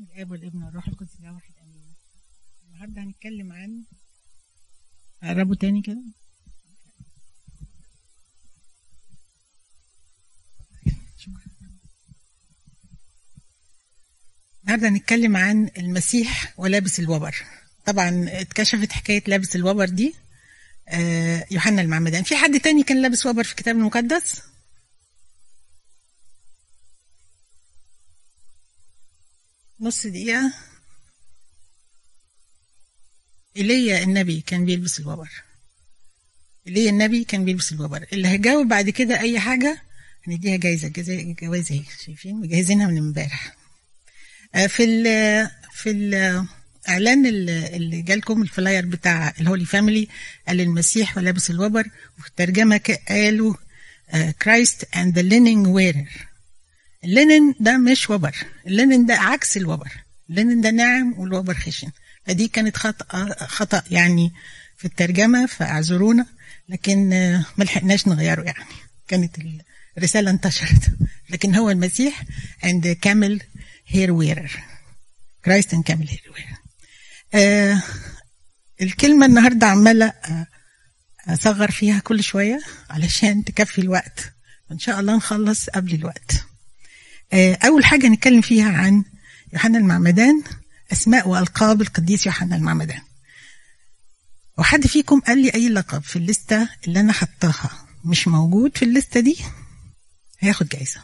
الآب والابن والروح القدس اله واحد آمين. النهارده هنتكلم عن قربوا تاني كده؟ النهارده هنتكلم عن المسيح ولابس الوبر. طبعا اتكشفت حكاية لابس الوبر دي آه، يوحنا المعمدان. في حد تاني كان لابس وبر في الكتاب المقدس؟ نص دقيقة. ايليا النبي كان بيلبس الوبر ايليا النبي كان بيلبس الوبر اللي هيجاوب بعد كده أي حاجة هنديها جايزة جوائز اهي شايفين؟ مجهزينها من امبارح. آه، في ال في الاعلان اللي اللي جالكم ال flyer بتاع ال Holy Family قال المسيح ولابس الوبر وفي الترجمة ك- قالوا Christ and the linen wearer ال linen ده مش وبر. ال linen ده عكس الوبر. ال linen ده ناعم والوبر خشن. فدي كانت خطأ خطأ يعني في الترجمة فاعذرونا. لكن آه، ما لحقناش نغيره يعني. كانت الرسالة انتشرت. لكن هو المسيح عند camel hair wearer Christ and camel hair wearer آه الكلمة النهاردة عمالة آه، أصغر فيها كل شوية علشان تكفي الوقت. وإن شاء الله نخلص قبل الوقت. أول حاجة نتكلم فيها عن يوحنا المعمدان أسماء وألقاب القديس يوحنا المعمدان. وحد فيكم قال لي أي لقب في الليستة اللي أنا حطاها مش موجود في الليستة دي؟ هياخد جايزة.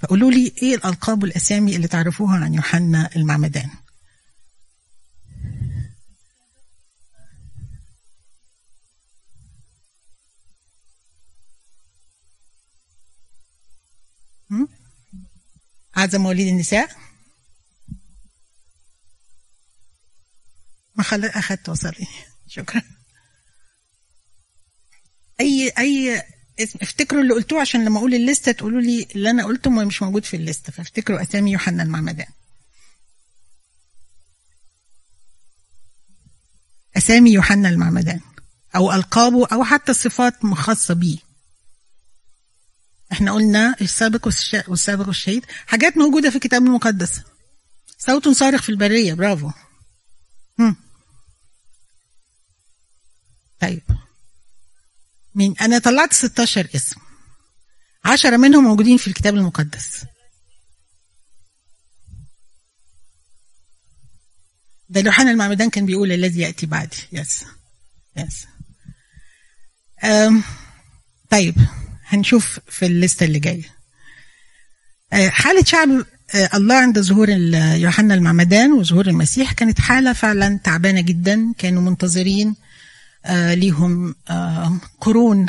فقولوا لي إيه الألقاب والأسامي اللي تعرفوها عن يوحنا المعمدان؟ أعظم مواليد النساء؟ ما خلت أخدت وصلي شكرا. أي أي اسم افتكروا اللي قلتوه عشان لما أقول الليستة تقولوا لي اللي أنا قلته مش موجود في الليستة. فافتكروا أسامي يوحنا المعمدان. أسامي يوحنا المعمدان. أو ألقابه أو حتى صفات خاصة بيه. إحنا قلنا السابق والسابق والشهيد. حاجات موجودة في الكتاب المقدس. صوت صارخ في البرية. برافو. هم. طيب. مين؟ أنا طلعت 16 اسم. عشرة منهم موجودين في الكتاب المقدس. ده يوحنا المعمدان كان بيقول الذي يأتي بعدي. يس يس أم. طيب. هنشوف في الليستة اللي جاية. آه، حالة شعب آه، الله عند ظهور يوحنا المعمدان وظهور المسيح كانت حالة فعلا تعبانة جدا. كانوا منتظرين آه، ليهم قرون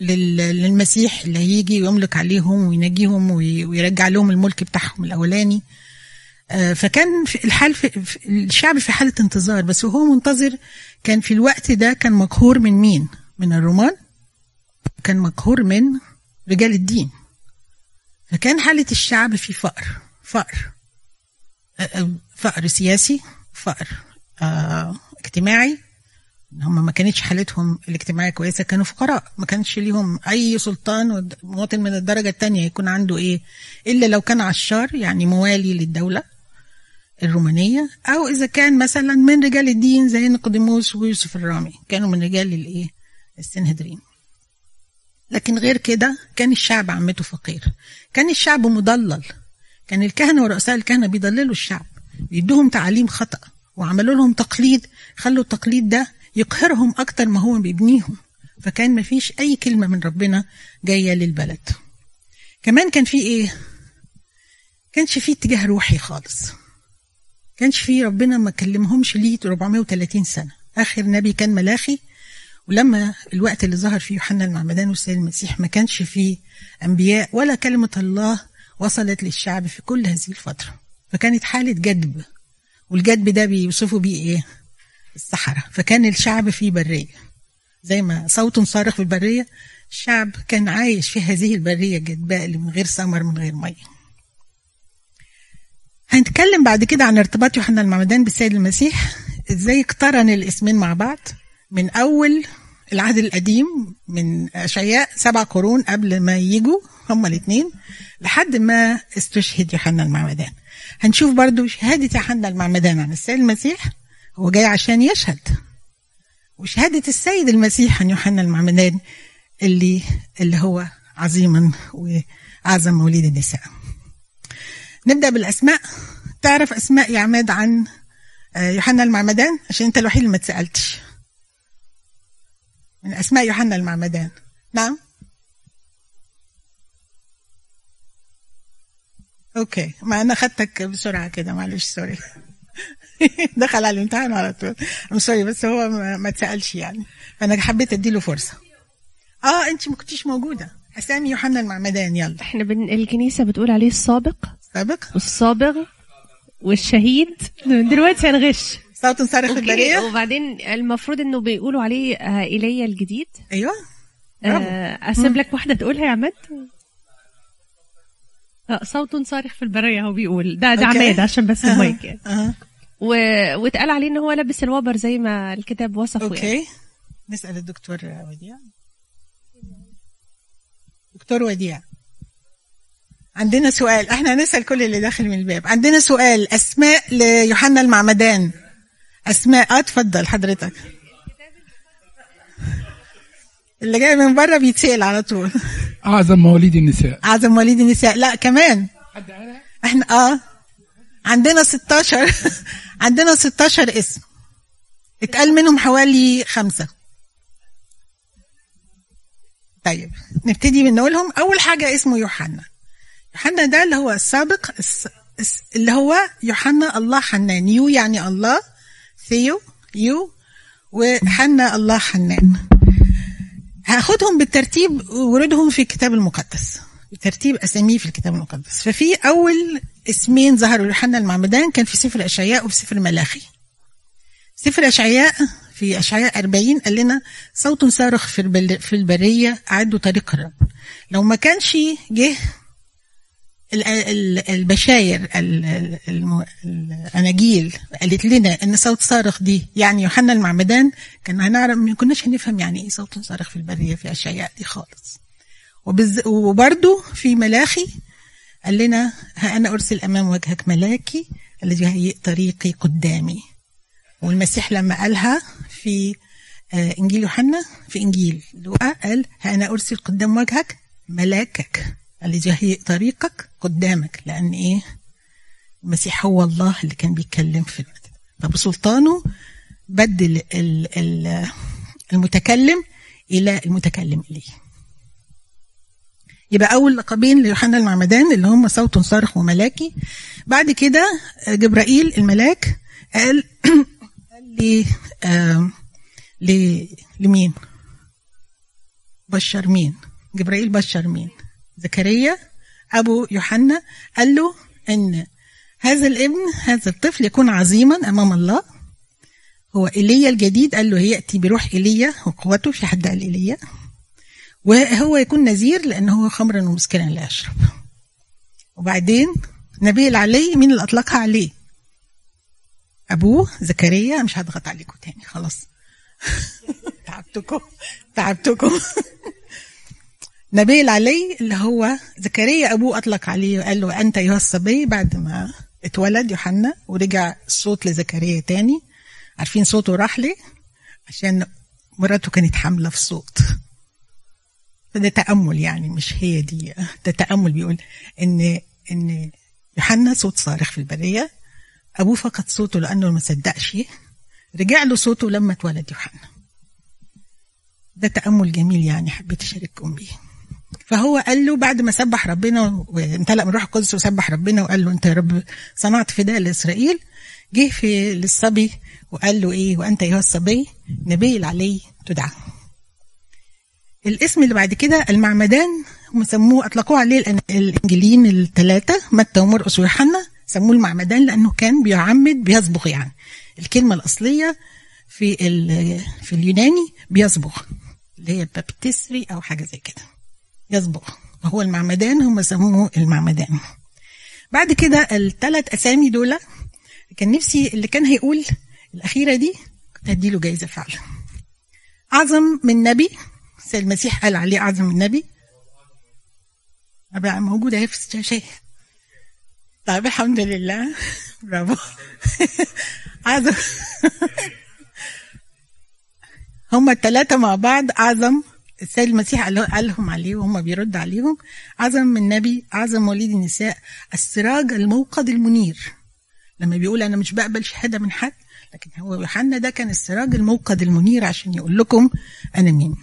لل- للمسيح اللي هيجي ويملك عليهم وينجيهم وي- ويرجع لهم الملك بتاعهم الأولاني. آه، فكان الحال في الشعب في حالة انتظار. بس وهو منتظر كان في الوقت ده كان مقهور من مين؟ من الرومان. كان مقهور من رجال الدين. فكان حالة الشعب في فقر فقر آه، آه، فقر سياسي فقر آه، اجتماعي. هم ما كانتش حالتهم الاجتماعية كويسة كانوا فقراء. ما كانش ليهم أي سلطان مواطن من الدرجة التانية يكون عنده إيه؟ إلا لو كان عشار يعني موالي للدولة الرومانية. أو إذا كان مثلا من رجال الدين زي نيقوديموس ويوسف الرامي. كانوا من رجال الإيه؟ السنهدرين. لكن غير كده كان الشعب عمته فقير. كان الشعب مضلل. كان الكهنة ورؤساء الكهنة بيضللوا الشعب بيدوهم تعاليم خطأ وعملوا لهم تقليد خلوا التقليد ده يقهرهم أكتر ما هو بيبنيهم. فكان مفيش أي كلمة من ربنا جاية للبلد. كمان كان في إيه؟ كانش في اتجاه روحي خالص. كانش في ربنا ما كلمهمش ليه 430 سنة. آخر نبي كان ملاخي ولما الوقت اللي ظهر فيه يوحنا المعمدان والسيد المسيح ما كانش فيه أنبياء ولا كلمة الله وصلت للشعب في كل هذه الفترة. فكانت حالة جدب. والجدب ده بيوصفوا بيه إيه؟ الصحراء. فكان الشعب في برية. زي ما صوت صارخ في البرية الشعب كان عايش في هذه البرية الجدباء اللي من غير ثمر من غير مية. هنتكلم بعد كده عن ارتباط يوحنا المعمدان بالسيد المسيح إزاي اقترن الاسمين مع بعض. من أول العهد القديم من أشعياء سبع قرون قبل ما يجوا هما الاثنين لحد ما استشهد يوحنا المعمدان. هنشوف برضو شهادة يوحنا المعمدان عن السيد المسيح. هو جاي عشان يشهد. وشهادة السيد المسيح عن يوحنا المعمدان اللي اللي هو عظيما وأعظم موليد النساء. نبدأ بالأسماء. تعرف أسماء يا عماد عن آه، يوحنا المعمدان؟ عشان أنت الوحيد اللي ما تسألتش. من أسماء يوحنا المعمدان. نعم؟ okay. ما أنا خدتك بسرعة كده معلش sorry. دخل على الامتحان على طول. I'm sorry بس هو ما, اتسألش يعني. فأنا حبيت أديله فرصة. آه انت ما كنتيش موجودة. أسامي يوحنا المعمدان يلا. إحنا بن... الكنيسة بتقول عليه السابق. سابق؟ والصابغ والشهيد. دلوقتي هنغش. صوت صارخ البرية. وبعدين المفروض إنه بيقولوا عليه آه، ايليا الجديد. أيوه. برافو. آه، اسيب لك واحدة تقولها يا عماد. آه، صوت صارخ في البرية هو بيقول. ده ده. عماد عشان بس المايك. يعني. و... واتقال عليه إن هو لابس الوبر زي ما الكتاب وصفه يعني. okay. نسأل الدكتور وديع. دكتور وديع. عندنا سؤال. إحنا هنسال كل اللي داخل من الباب. عندنا سؤال. أسماء ليوحنا المعمدان. أسماء اتفضل حضرتك. اللي جاي من بره بيتسأل على طول. أعظم مواليد النساء. أعظم مواليد النساء. لا كمان. إحنا آه. عندنا 16 عندنا 16 اسم. اتقال منهم حوالي خمسة. طيب نبتدي من نقولهم أول حاجة اسمه يوحنا. يوحنا ده اللي هو السابق الس- الس- اللي هو يوحنا الله حنان. يو يعني الله. ثيو يو وحنا الله حنان. هاخدهم بالترتيب ورودهم في الكتاب المقدس. بترتيب أساميه في الكتاب المقدس. ففي أول اسمين ظهروا ليوحنا المعمدان كان في سفر أشعياء وفي سفر ملاخي. سفر أشعياء في أشعياء 40 قال لنا صوت صارخ في في البرية أعدوا طريق الرب. لو ما كانش جه البشاير الأناجيل قالت لنا إن صوت صارخ دي يعني يوحنا المعمدان كان هنعرف ما كناش هنفهم يعني إيه صوت صارخ في البرية في اشعياء دي خالص. وبرده في ملاخي قال لنا ها أنا أرسل أمام وجهك ملاكي الذي يهيئ طريقي قدامي والمسيح لما قالها في آه، إنجيل يوحنا في إنجيل لوقا قال ها أنا أرسل قدام وجهك ملاكك الذي يهيئ طريقك قدامك لأن إيه؟ المسيح هو الله اللي كان بيتكلم في ده. فبسلطانه بدل ال- ال- المتكلم إلى المتكلم إليه. يبقى أول لقبين ليوحنا المعمدان اللي هم صوت صارخ وملاكي. بعد كده جبرائيل الملاك قال قال لي لمين؟ بشر مين؟ جبرائيل بشر مين؟ زكريا أبو يوحنا قال له إن هذا الابن هذا الطفل يكون عظيما أمام الله. هو إيليا الجديد قال له يأتي بروح إيليا وقوته في حد قال إيليا. وهو يكون نذير لأنه هو خمرا ومسكرا لا يشرب. وبعدين نبي العلي مين اللي أطلقها عليه؟ أبوه زكريا مش هضغط عليكم تاني خلاص. تعبتكم تعبتكم. نبي العلي اللي هو زكريا أبوه أطلق عليه وقال له أنت أيها الصبي بعد ما اتولد يوحنا ورجع الصوت لزكريا تاني. عارفين صوته راح ليه؟ عشان مراته كانت حاملة في صوت. فده تأمل يعني مش هي دي. ده تأمل بيقول إن إن يوحنا صوت صارخ في البرية. أبوه فقد صوته لأنه ما صدقش. رجع له صوته لما اتولد يوحنا. ده تأمل جميل يعني حبيت أشارككم بيه. فهو قال له بعد ما سبح ربنا وامتلأ من روح القدس وسبح ربنا وقال له أنت يا رب صنعت فداء لإسرائيل جه في للصبي وقال له إيه؟ وأنت أيها الصبي نبي العلي تدعى. الاسم اللي بعد كده المعمدان هم سموه أطلقوه عليه الإنجيليين الثلاثه متى ومرقس ويوحنا سموه المعمدان لأنه كان بيعمد بيصبغ يعني. الكلمة الأصلية في في اليوناني بيصبغ اللي هي البابتسري أو حاجة زي كده. يصبغ وهو المعمدان هم سموه المعمدان. بعد كده الثلاث أسامي دول كان نفسي اللي كان هيقول الأخيرة دي كنت هديله جايزة فعلا أعظم من نبي سيد المسيح قال عليه أعظم من نبي. بقى موجودة أهي في الشاشه طيب الحمد لله. برافو. أعظم. هما الثلاثة مع بعض أعظم السيد المسيح قال قال لهم عليه وهم بيرد عليهم أعظم من نبي أعظم وليد النساء السراج الموقد المنير. لما بيقول أنا مش بقبل شهادة من حد لكن هو يوحنا ده كان السراج الموقد المنير عشان يقول لكم أنا مين.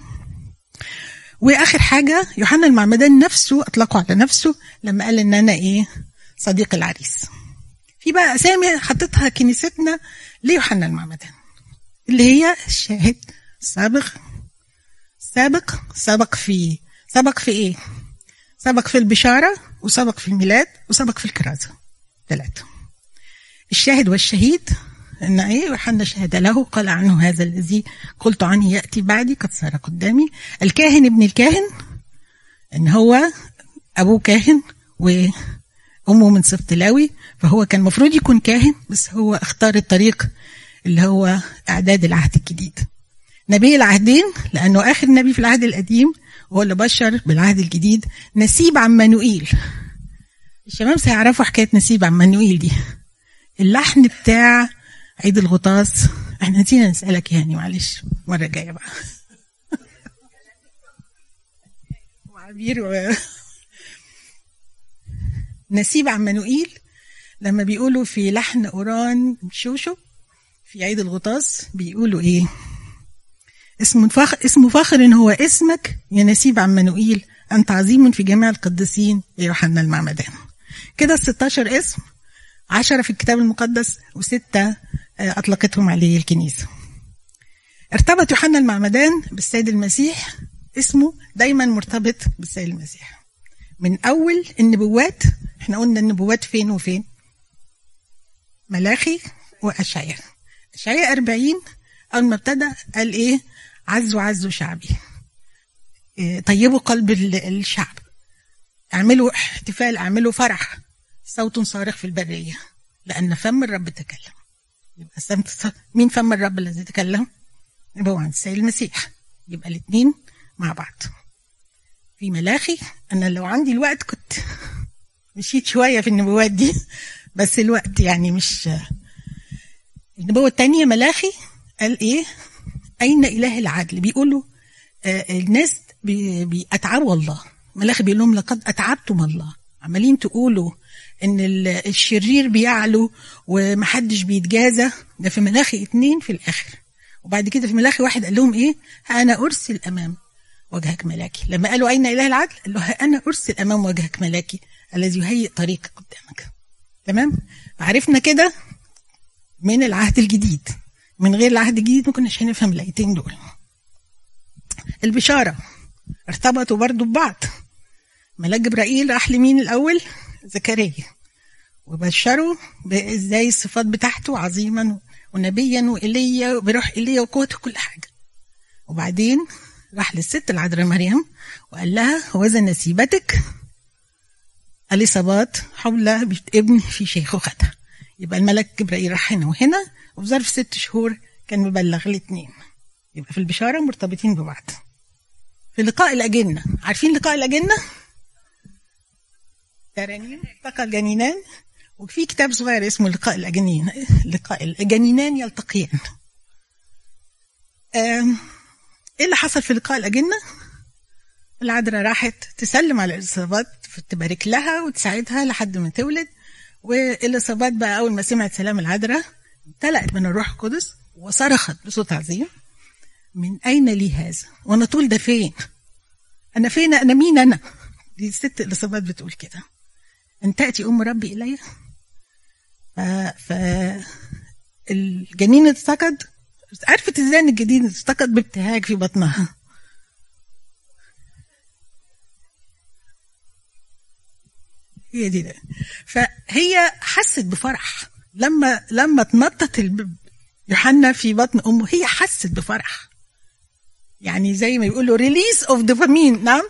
وآخر حاجة يوحنا المعمدان نفسه أطلقه على نفسه لما قال إن أنا إيه؟ صديق العريس. في بقى أسامي حطتها كنيستنا ليوحنا المعمدان اللي هي الشاهد السابق سابق؟ سبق في سبق في إيه؟ سبق في البشارة وسبق في الميلاد وسبق في الكرازة. ثلاثة الشاهد والشهيد إن إيه؟ يوحنا شهد له قال عنه هذا الذي قلت عنه يأتي بعدي قد صار قدامي. الكاهن ابن الكاهن إن هو ابوه كاهن وأمه من سبط لاوي فهو كان المفروض يكون كاهن بس هو اختار الطريق اللي هو أعداد العهد الجديد. نبي العهدين لأنه آخر نبي في العهد القديم هو اللي بشر بالعهد الجديد نسيب عمانوئيل الشباب هيعرفوا حكاية نسيب عمانوئيل دي. اللحن بتاع عيد الغطاس. إحنا نسينا نسألك يعني معلش مرة جاية بقى. وعبير و... نسيب عمانوئيل لما بيقولوا في لحن أوران شوشو في عيد الغطاس بيقولوا إيه؟ اسم فخر اسم فخر هو اسمك يا نسيب عمانوئيل أنت عظيم في جميع القديسين يا يوحنا المعمدان. كده ال 16 اسم عشرة في الكتاب المقدس وستة أطلقتهم عليه الكنيسة. ارتبط يوحنا المعمدان بالسيد المسيح. اسمه دايما مرتبط بالسيد المسيح. من أول النبوات إحنا قلنا النبوات فين وفين؟ ملاخي وأشعياء. أشعياء 40 أول ما ابتدى قال إيه؟ عزوا عزوا شعبي. إيه طيبوا قلب الشعب. اعملوا احتفال اعملوا فرح. صوت صارخ في البرية. لأن فم الرب تكلم. يبقى مين فم الرب الذي تكلم؟ يبقى هو السيد المسيح. يبقى الاثنين مع بعض. في ملاخي أنا لو عندي الوقت كنت مشيت شوية في النبوات دي. بس الوقت يعني مش النبوة الثانية ملاخي قال إيه؟ أين إله العدل؟ بيقولوا آه الناس بيأتعبوا الله. ملاخي بيقول لهم لقد أتعبتم الله. عمالين تقولوا إن الشرير بيعلو ومحدش بيتجازى. ده في ملاخي اتنين في الآخر. وبعد كده في ملاخي واحد قال لهم إيه؟ أنا أرسل أمام وجهك ملاكي. لما قالوا أين إله العدل؟ قال له أنا أرسل أمام وجهك ملاكي الذي يهيئ طريقك قدامك. تمام؟ عرفنا كده من العهد الجديد. من غير العهد الجديد ما كناش هنفهم الايتين دول. البشارة ارتبطوا برضو ببعض. ملاك جبرائيل راح لمين الأول؟ زكريا. وبشره إزاي الصفات بتاعته عظيما ونبيا وإيليا بروح إيليا وقوته كل حاجة. وبعدين راح للست العذراء مريم وقال لها هوذا نسيبتك. اليصابات حول ابن في شيخوختها يبقى الملك جبرائيل راح هنا وهنا وفي ظرف ست شهور كان مبلغ الاثنين. يبقى في البشارة مرتبطين ببعض. في لقاء الأجنة. عارفين لقاء الأجنة؟ ترانيم التقى الجنينان وفي كتاب صغير اسمه لقاء الأجنين. لقاء الجنينان يلتقيان. إيه اللي حصل في لقاء الأجنة؟ العذراء راحت تسلم على الإصابات تبارك لها وتساعدها لحد ما تولد. والإصابات بقى أول ما سمعت سلام العذراء امتلأت من الروح القدس وصرخت بصوت عظيم من أين لي هذا؟ وأنا طول ده فين؟ أنا فين؟ أنا مين أنا؟ دي الست الإصابات بتقول كده أن تأتي أم ربي إلي ف... الجنين ارتكض عرفت إزاي إن الجنين ارتكض بابتهاج في بطنها هي دي. ده فهي حست بفرح. لما لما اتنطط يوحنا في بطن أمه هي حست بفرح. يعني زي ما يقولوا release of dopamine نعم؟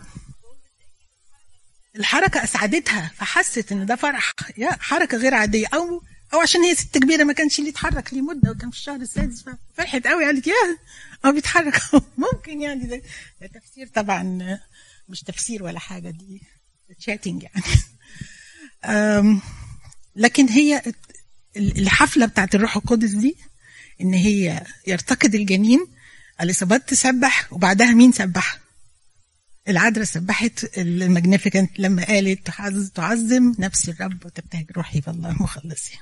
الحركة أسعدتها فحست إن ده فرح. يا حركة غير عادية. أو أو عشان هي ست كبيرة ما كانش ليه يتحرك ليه مدة وكان في الشهر السادس فرحت قوي قالت يا أو بيتحرك؟ ممكن يعني ده, ده تفسير طبعا مش تفسير ولا حاجة دي تشاتنج يعني. لكن هي الحفلة بتاعت الروح القدس دي إن هي يرتقد الجنين اليصابات تسبح وبعدها مين سبح؟ العذراء سبحت المجنيفيكنت لما قالت تعظم نفس الرب وتبتهج روحي بالله مخلصي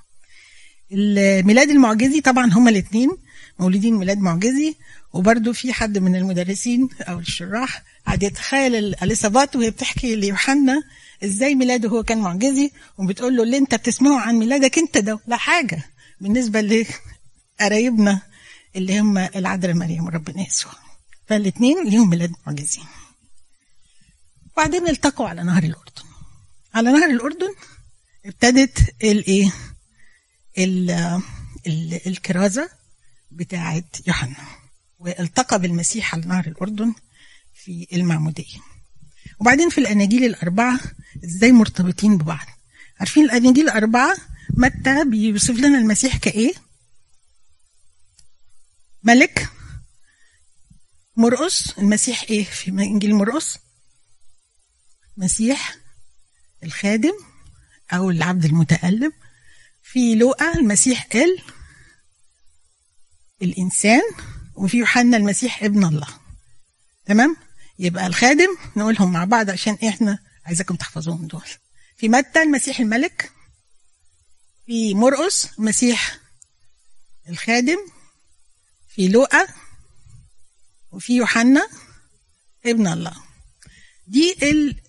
الميلاد المعجزي طبعا هما الاثنين مولودين ميلاد معجزي وبرده في حد من المدرسين أو الشراح قاعد يتخيل اليصابات وهي بتحكي ليوحنا إزاي ميلاده هو كان معجزي وبتقول له اللي انت بتسمعه عن ميلادك انت ده لا حاجة. بالنسبة لقرايبنا اللي هم العذراء مريم وربنا يسوع. فالاثنين ليهم ميلاد معجزي. وبعدين التقوا على نهر الأردن. على نهر الأردن ابتدت الايه الكرازة بتاعه يوحنا. والتقى بالمسيح على نهر الأردن في المعمودية. وبعدين في الأناجيل الأربعة إزاي مرتبطين ببعض؟ عارفين الأناجيل الأربعة متى بيوصف لنا المسيح كإيه؟ ملك مرقص المسيح إيه؟ في إنجيل مرقص مسيح الخادم أو العبد المتألم. في لوقا المسيح ال الإنسان. وفي يوحنا المسيح ابن الله. تمام؟ يبقى الخادم نقولهم مع بعض عشان إحنا عايزاكم تحفظوهم دول. في متى المسيح الملك؟ في مرقس المسيح الخادم في لوقا وفي يوحنا ابن الله. دي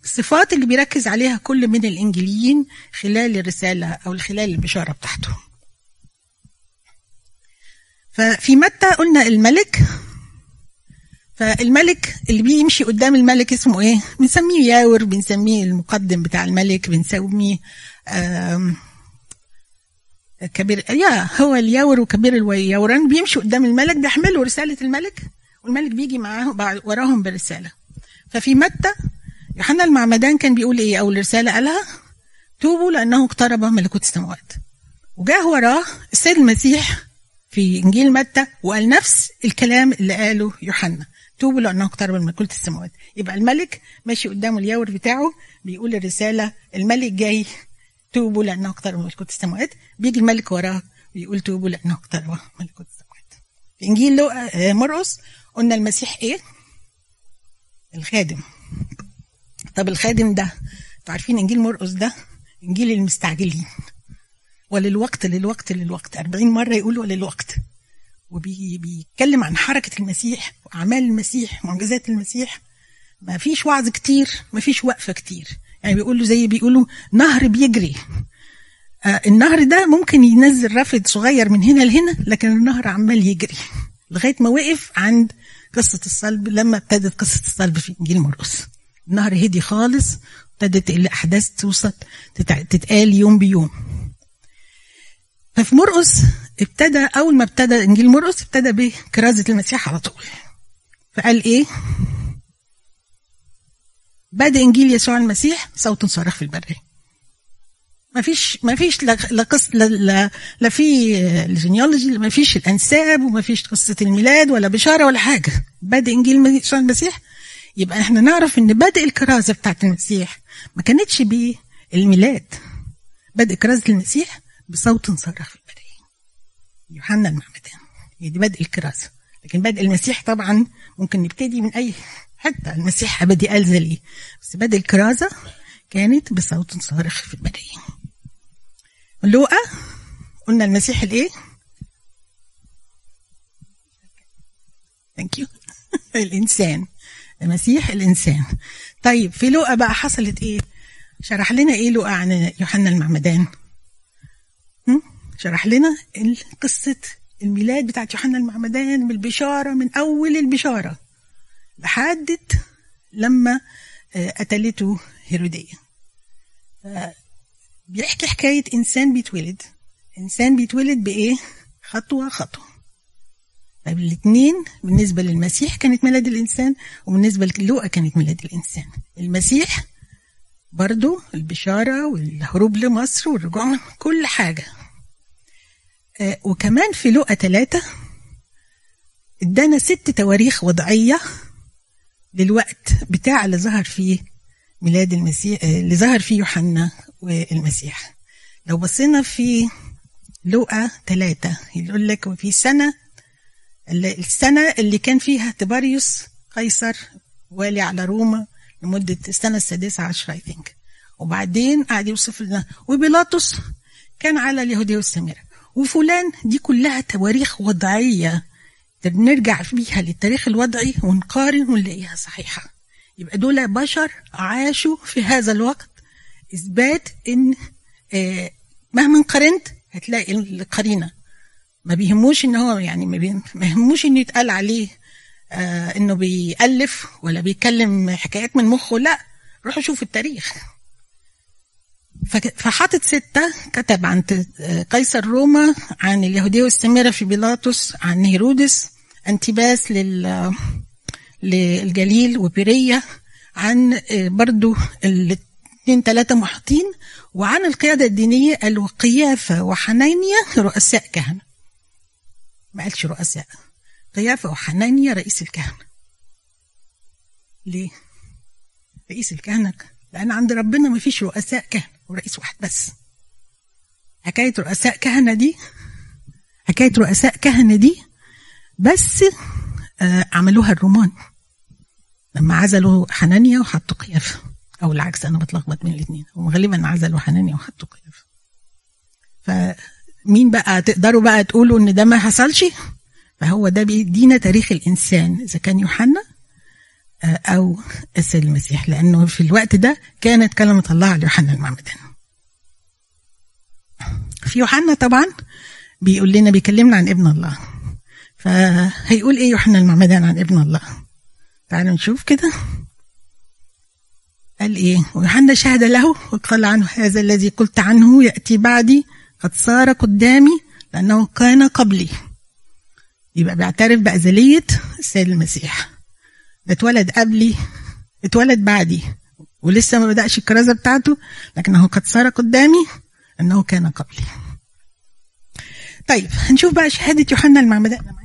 الصفات اللي بيركز عليها كل من الإنجيليين خلال الرسالة أو خلال البشارة بتاعته ففي متى قلنا الملك؟ فالملك اللي بيمشي قدام الملك اسمه إيه؟ بنسميه ياور بنسميه المقدم بتاع الملك بنسميه كبير يا هو الياور وكبير اليوران بيمشي قدام الملك بيحملوا رسالة الملك والملك بيجي معاه وراهم بالرسالة. ففي متى يوحنا المعمدان كان بيقول إيه؟ أول رسالة قالها توبوا لأنه اقترب ملكوت السماوات. وجاه وراه السيد المسيح في إنجيل متى وقال نفس الكلام اللي قاله يوحنا. توبوا لأنه اقترب ملكوت السماوات. يبقى الملك ماشي قدامه الياور بتاعه بيقول الرسالة الملك جاي توبوا لأنه اقترب ملكوت السماوات. بيجي الملك وراه ويقول توبوا لأنه اقترب ملكوت السماوات. في إنجيل لوقا مرقس قلنا المسيح إيه؟ الخادم. طب الخادم ده أنتوا عارفين إنجيل مرقس ده؟ إنجيل المستعجلين. وللوقت للوقت للوقت. 40 مرة يقول وللوقت. وبيتكلم عن حركة المسيح وأعمال المسيح معجزات المسيح. ما فيش وعظ كتير ما فيش وقفة كتير. يعني بيقولوا زي بيقولوا نهر بيجري. آه النهر ده ممكن ينزل رافد صغير من هنا لهنا لكن النهر عمال يجري لغاية ما وقف عند قصة الصلب لما ابتدت قصة الصلب في إنجيل مرقس. النهر هدي خالص ابتدت الأحداث توصل تتقال يوم بيوم. ففي مرقس ابتدى أول ما ابتدى إنجيل مرقس ابتدى بكرازه المسيح على طول. فقال إيه؟ بدأ إنجيل يسوع المسيح صوت صارخ في البريه ما فيش ما فيش لا لا, لا, في الجينيولوجي ما فيش الأنساب وما فيش قصة الميلاد ولا بشارة ولا حاجة. بدأ إنجيل يسوع المسيح. يبقى إحنا نعرف إن بدء الكرازة بتاعت المسيح ما كانتش بالميلاد بدء كرازة المسيح بصوت البرية يوحنا المعمدان هي دي بدء الكرازة لكن بدء المسيح طبعا ممكن نبتدي من أي حتة المسيح أبدي ألزلي بس بدء الكرازة كانت بصوت صارخ في البرية لوقا قلنا المسيح الإيه؟ ثانك يو الإنسان. المسيح الإنسان. طيب في لوقا بقى حصلت إيه؟ شرح لنا إيه لوقا عن يوحنا المعمدان شرح لنا قصة الميلاد بتاعت يوحنا المعمدان بالبشارة من أول البشارة لحد لما قتلته هيرودية. بيحكي حكاية إنسان بيتولد. إنسان بيتولد بإيه؟ خطوة خطوة. طيب الاثنين بالنسبة للمسيح كانت ميلاد الإنسان وبالنسبة للوقا كانت ميلاد الإنسان. المسيح برضو البشارة والهروب لمصر والرجوع كل حاجة. آه وكمان في لقا ثلاثة ادانا ست تواريخ وضعية للوقت بتاع اللي ظهر فيه ميلاد المسيح اللي ظهر فيه يوحنا والمسيح. لو بصينا في لوقا ثلاثة يقول لك وفي سنة السنة اللي كان فيها تباريوس قيصر والي على روما لمدة السنة السادسة عشر I think. وبعدين قعد يوصف لنا وبيلاطس كان على اليهودية والسامرة وفلان دي كلها تواريخ وضعية. نرجع فيها للتاريخ الوضعي ونقارن ونلاقيها صحيحة. يبقى دول بشر عاشوا في هذا الوقت. إثبات إن آه مهما قارنت هتلاقي القرينة. ما بيهموش إن هو يعني ما بيهموش إنه يتقال عليه آه إنه بيألف ولا بيتكلم حكايات من مخه. لا روحوا شوفوا التاريخ. فحاطط ستة كتب عن قيصر روما عن اليهودية والسامرة في بيلاطس عن هيرودس انتباس لل للجليل وبيرية عن برضو الاثنين ثلاثة محيطين وعن القيادة الدينية قالوا قيافة وحنانيا رؤساء كهنة. ما قالش رؤساء. قيافة وحنانيا رئيس الكهنة. ليه؟ رئيس الكهنة لأن عند ربنا ما فيش رؤساء كهنة. ورئيس واحد بس. حكاية رؤساء كهنة دي حكاية رؤساء كهنة دي بس آه عملوها الرومان. لما عزلوا حنانيا وحطوا قيافة أو العكس أنا بتلخبط بين الاثنين وغالبا عزلوا حنانيا وحطوا قيافة فمين بقى تقدروا بقى تقولوا إن ده ما حصلش؟ فهو ده بيدينا تاريخ الإنسان. إذا كان يوحنا أو السيد المسيح لأنه في الوقت ده كانت كلمة الله على يوحنا المعمدان. في يوحنا طبعا بيقول لنا بيكلمنا عن ابن الله. فهيقول إيه يوحنا المعمدان عن ابن الله؟ تعالوا نشوف كده. قال إيه؟ ويوحنا شهد له وقال عنه هذا الذي قلت عنه يأتي بعدي قد صار قدامي لأنه كان قبلي. يبقى بيعترف بأزلية السيد المسيح. اتولد قبلي اتولد بعدي ولسه ما بدأش الكرازة بتاعته لكنه قد صار قدامي أنه كان قبلي. طيب هنشوف بقى شهادة يوحنا المعمدان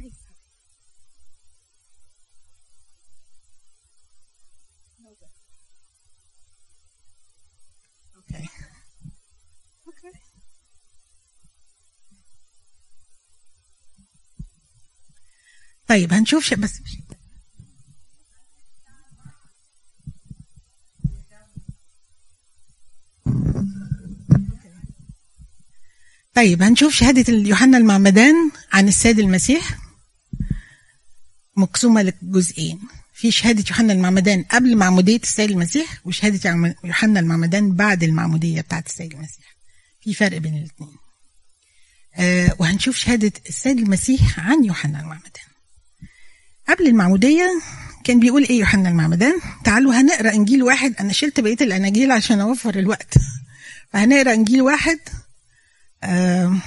طيب هنشوف بس طيب هنشوف شهادة يوحنا المعمدان عن السيد المسيح مقسومة لجزئين. في شهادة يوحنا المعمدان قبل معمودية السيد المسيح وشهادة يوحنا المعمدان بعد المعمودية بتاعت السيد المسيح. في فرق بين الاثنين آه وهنشوف شهادة السيد المسيح عن يوحنا المعمدان. قبل المعمودية كان بيقول إيه يوحنا المعمدان؟ تعالوا هنقرأ إنجيل واحد. أنا شلت بقية الاناجيل عشان أوفر الوقت. فهنقرأ إنجيل واحد. انجيل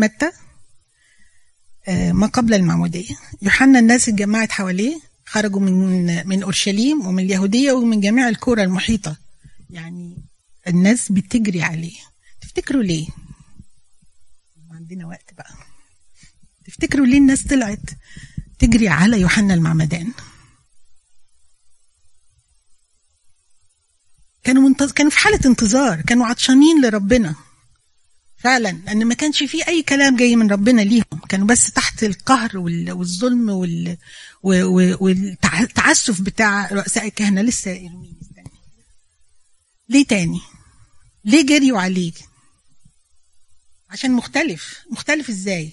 متى؟ ما قبل المعمودية. يوحنا الناس اتجمعت حواليه خرجوا من من أورشليم ومن اليهودية ومن جميع القرى المحيطة. يعني الناس بتجري عليه. تفتكروا ليه؟ عندنا وقت بقى. تفتكروا ليه الناس طلعت تجري على يوحنا المعمدان؟ كانوا منتظر كانوا في حالة انتظار كانوا عطشانين لربنا. فعلا لأن ما كانش فيه أي كلام جاي من ربنا ليهم. كانوا بس تحت القهر والظلم وال... والتعسف بتاع رؤساء الكهنة. لسه ليه تاني؟ ليه جريوا عليه عشان مختلف. مختلف إزاي؟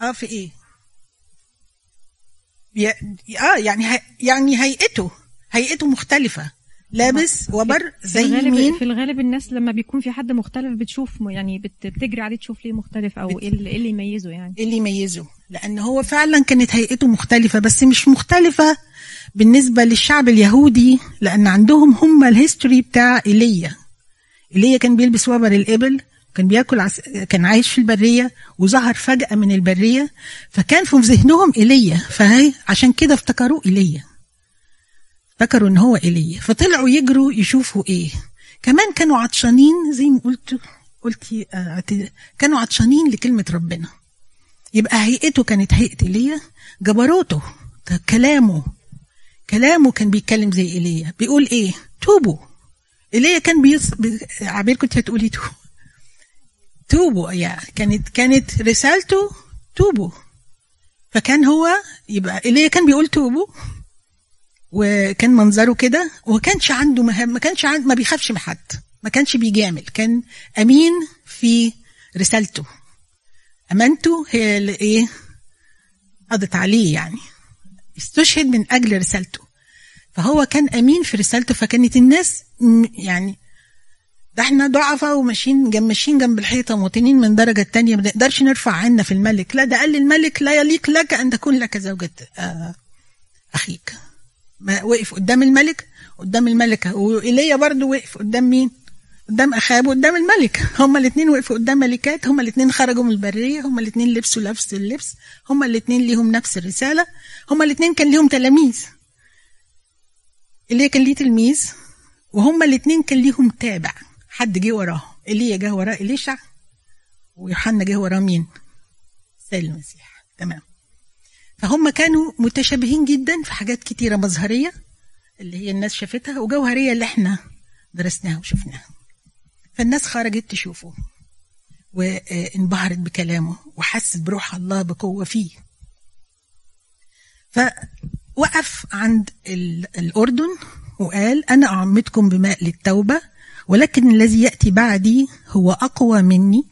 آه في إيه؟ آه يعني هي يعني هيئته. هيئته مختلفة. لابس وبر زي في الغالب مين؟ في الغالب الناس لما بيكون في حد مختلف بتشوف يعني بت- بتجري عليه تشوف ليه مختلف أو إيه اللي إيه اللي يميزه يعني. إيه اللي يميزه؟ لأن هو فعلا كانت هيئته مختلفة بس مش مختلفة بالنسبة للشعب اليهودي لأن عندهم هم الهيستوري بتاع إيليا. إيليا كان بيلبس وبر الإبل كان بياكل عس... كان عايش في البرية وظهر فجأة من البرية فكان في ذهنهم إيليا. فهي عشان كده افتكروه إيليا. افتكروا إن هو ايليا فطلعوا يجروا يشوفوا إيه. كمان كانوا عطشانين زي ما قلت قلتي آه، كانوا عطشانين لكلمة ربنا. يبقى هيئته كانت هيئة ايليا جبروته كلامه. كلامه كان بيتكلم زي ايليا بيقول إيه؟ توبوا. ايليا كان بيص... بي... عبير كنت هتقولي توبوا توبوا يا كانت كانت رسالته توبوا. فكان هو يبقى ايليا كان بيقول توبوا؟ وكان منظره كده وما كانش عنده مهم ما كانش عنده ما بيخافش من حد ما كانش بيجامل كان أمين في رسالته. أمانته هي اللي إيه؟ قضت عليه يعني. استشهد من أجل رسالته. فهو كان أمين في رسالته فكانت الناس يعني ده إحنا ضعفاء وماشيين ماشيين جنب الحيطة مواطنين من درجة تانية ما نقدرش نرفع عنا في الملك. لا ده قال للملك لا يليق لك أن تكون لك زوجة آه أخيك. ما وقف قدام الملك قدام الملكة. وإيليا برضو وقف قدام مين؟ قدام اخاب وقدام الملك. هما الاثنين وقفوا قدام ملكات هما الاثنين خرجوا من البرية هما الاثنين لبسوا نفس اللبس هما الاثنين ليهم نفس الرسالة هما الاثنين كان ليهم تلاميذ. اللي كان ليه تلميذ وهما الاثنين كان ليهم تابع. حد جه وراه. إيليا جه وراه إليشع ويوحنا جه وراه مين؟ سيد المسيح. تمام. فهم كانوا متشابهين جدا في حاجات كتيرة مظهرية اللي هي الناس شافتها وجوهرية اللي إحنا درسناها وشفناها. فالناس خرجت تشوفه وانبهرت بكلامه وحست بروح الله بقوة فيه. فوقف عند ال- الأردن وقال أنا اعمدكم بماء للتوبة ولكن الذي يأتي بعدي هو أقوى مني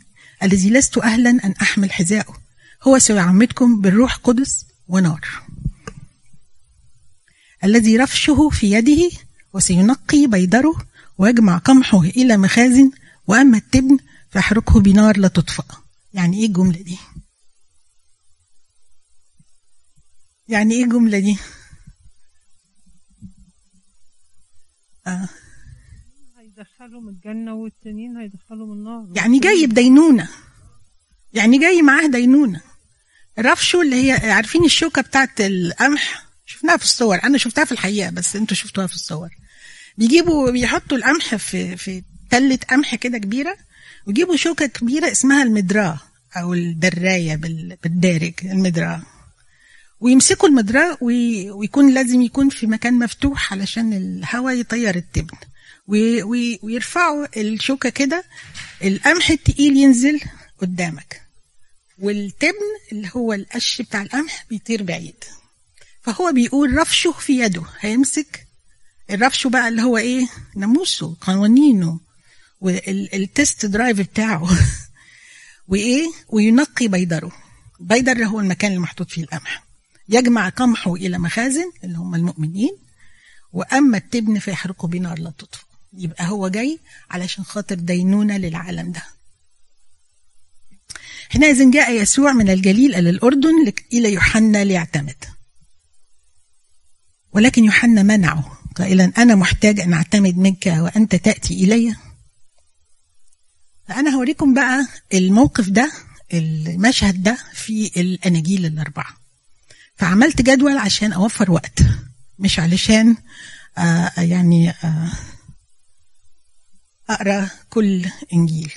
الذي لست أهلا أن أحمل حذاءه هو سيعمدكم بالروح قدس ونار الذي رفشه في يده وسينقي بيدره ويجمع قمحه إلى مخازن وأما التبن فيحرقه بنار لا تطفأ يعني إيه الجملة دي؟ يعني إيه الجملة دي؟ آه. هيدخلهم الجنة والتانيين هيدخلهم النار يعني جاي بدينونة يعني جاي معاه دينونة رفشه اللي هي عارفين الشوكة بتاعت القمح؟ شفناها في الصور. أنا شفتها في الحقيقة بس أنتوا شفتوها في الصور. بيجيبوا بيحطوا القمح في في تلة قمح كده كبيرة ويجيبوا شوكة كبيرة اسمها المدراه أو الدراية بال- بالدارج المدراه ويمسكوا المدراه وي- ويكون لازم يكون في مكان مفتوح علشان الهواء يطير التبن. وي- وي- ويرفعوا الشوكة كده القمح التقيل ينزل قدامك. والتبن اللي هو القش بتاع القمح بيطير بعيد. فهو بيقول رفشه في يده. هيمسك الرفشه بقى اللي هو إيه؟ ناموسه قوانينه والتست درايف بتاعه. وإيه؟ وينقي بيدره. بيدر هو المكان اللي محطوط فيه القمح. يجمع قمحه إلى مخازن اللي هم المؤمنين. وأما التبن فيحرقه بنار لا تطفئ. يبقى هو جاي علشان خاطر دينونة للعالم ده. حينئذ جاء يسوع من الجليل إلى الأردن لك- إلى يوحنا ليعتمد. ولكن يوحنا منعه. قائلا أنا محتاج أن أعتمد منك وأنت تأتي إلي. فأنا هوريكم بقى الموقف ده المشهد ده في الأناجيل الأربعة. فعملت جدول عشان أوفر وقت مش علشان آه يعني آه أقرأ كل إنجيل.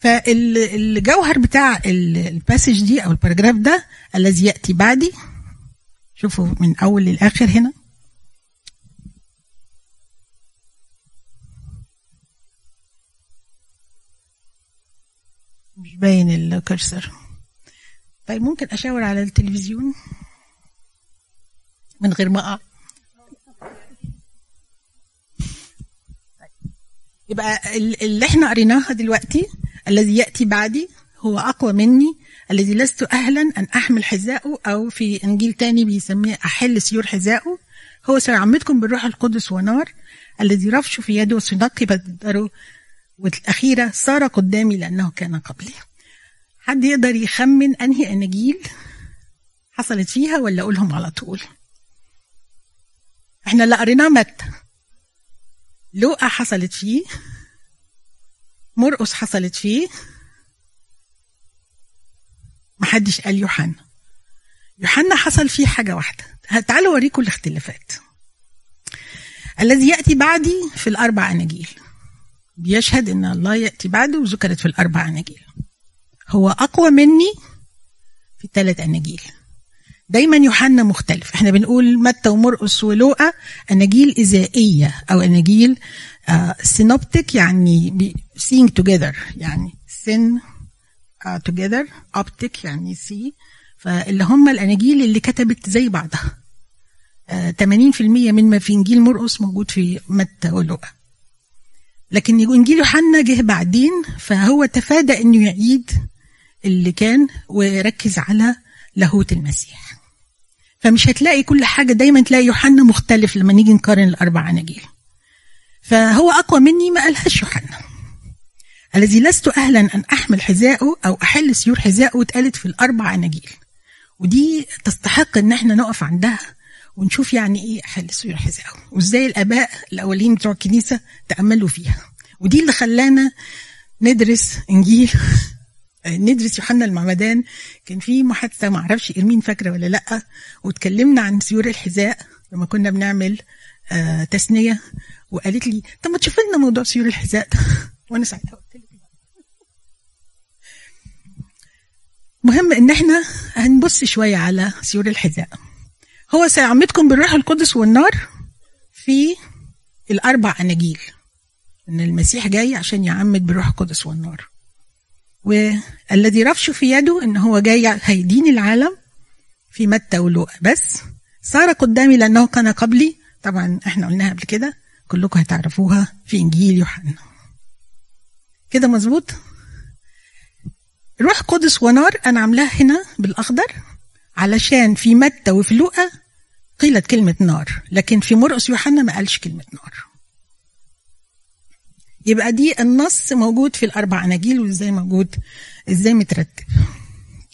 فالجوهر بتاع ال- ال passage دي أو ال paragraph ده الذي يأتي بعدي شوفوا من أول للآخر هنا. مش باين الكرسر طيب ممكن أشاور على التلفزيون من غير ما اقع يبقى ال- اللي إحنا قريناها دلوقتي الذي يأتي بعدي هو أقوى مني الذي لست أهلا أن أحمل حذاءه أو في إنجيل تاني بيسميه أحل سيور حذاءه هو سيعمدكم بالروح القدس ونار الذي رفشه في يده وسينقي بدره والأخيرة صار قدامي لأنه كان قبلي. حد يقدر يخمن أنهي اناجيل حصلت فيها ولا أقولهم على طول؟ إحنا اللي قريناه متى؟ لوقا حصلت فيه. مرقس حصلت فيه. محدش قال يوحنا. يوحنا حصل فيه حاجة واحدة. تعالوا أوريكم الاختلافات. الذي يأتي بعدي في الأربع أناجيل. بيشهد أن الله يأتي بعده وذكرت في الأربع أناجيل. هو أقوى مني في الثلاث أناجيل. دايما يوحنا مختلف. إحنا بنقول متى ومرقس ولوقا اناجيل إزائية أو اناجيل synoptic يعني seeing together يعني uh, together optic يعني see فاللي هم الاناجيل اللي كتبت زي بعضها. آه، 80% مما في إنجيل مرقس موجود في متى ولوقا. لكن إنجيل يوحنا جه بعدين فهو تفادى إنه يعيد اللي كان وركز على لاهوت المسيح. فمش هتلاقي كل حاجة دايما تلاقي يوحنا مختلف لما نيجي نقارن الأربع أناجيل. فهو أقوى مني ما قالهاش يوحنا. الذي لست أهلا أن أحمل حذاءه أو أحل سيور حذاءه اتقالت في الأربع أناجيل. ودي تستحق إن إحنا نقف عندها ونشوف يعني إيه أحل سيور حذاءه. وإزاي الآباء الأولين بتوع الكنيسة تأملوا فيها. ودي اللي خلانا ندرس إنجيل. ندرس يوحنا المعمدان. كان في محادثة ما أعرفش إرمين فاكرة ولا لأ واتكلمنا عن سيور الحذاء لما كنا بنعمل آه تثنيه وقالت لي طب ما تشوف لنا موضوع سيور الحذاء وأنا ساعتها قلت لك مهم إن إحنا هنبص شوية على سيور الحذاء. هو سيعمدكم بالروح القدس والنار في الأربع أناجيل. إن المسيح جاي عشان يعمد بالروح القدس والنار. والذي رفشه في يده إن هو جاي هيدين العالم في متى ولوقا بس صار قدامي لأنه كان قبلي. طبعا إحنا قلناها قبل كده. كلكم هتعرفوها في إنجيل يوحنا. كده مظبوط؟ روح قدس ونار أنا عاملاها هنا بالأخضر علشان في متى وفي لوقا قيلت كلمة نار. لكن في مرقس يوحنا ما قالش كلمة نار. يبقى دي النص موجود في الأربع أناجيل وإزاي موجود؟ إزاي مترتب؟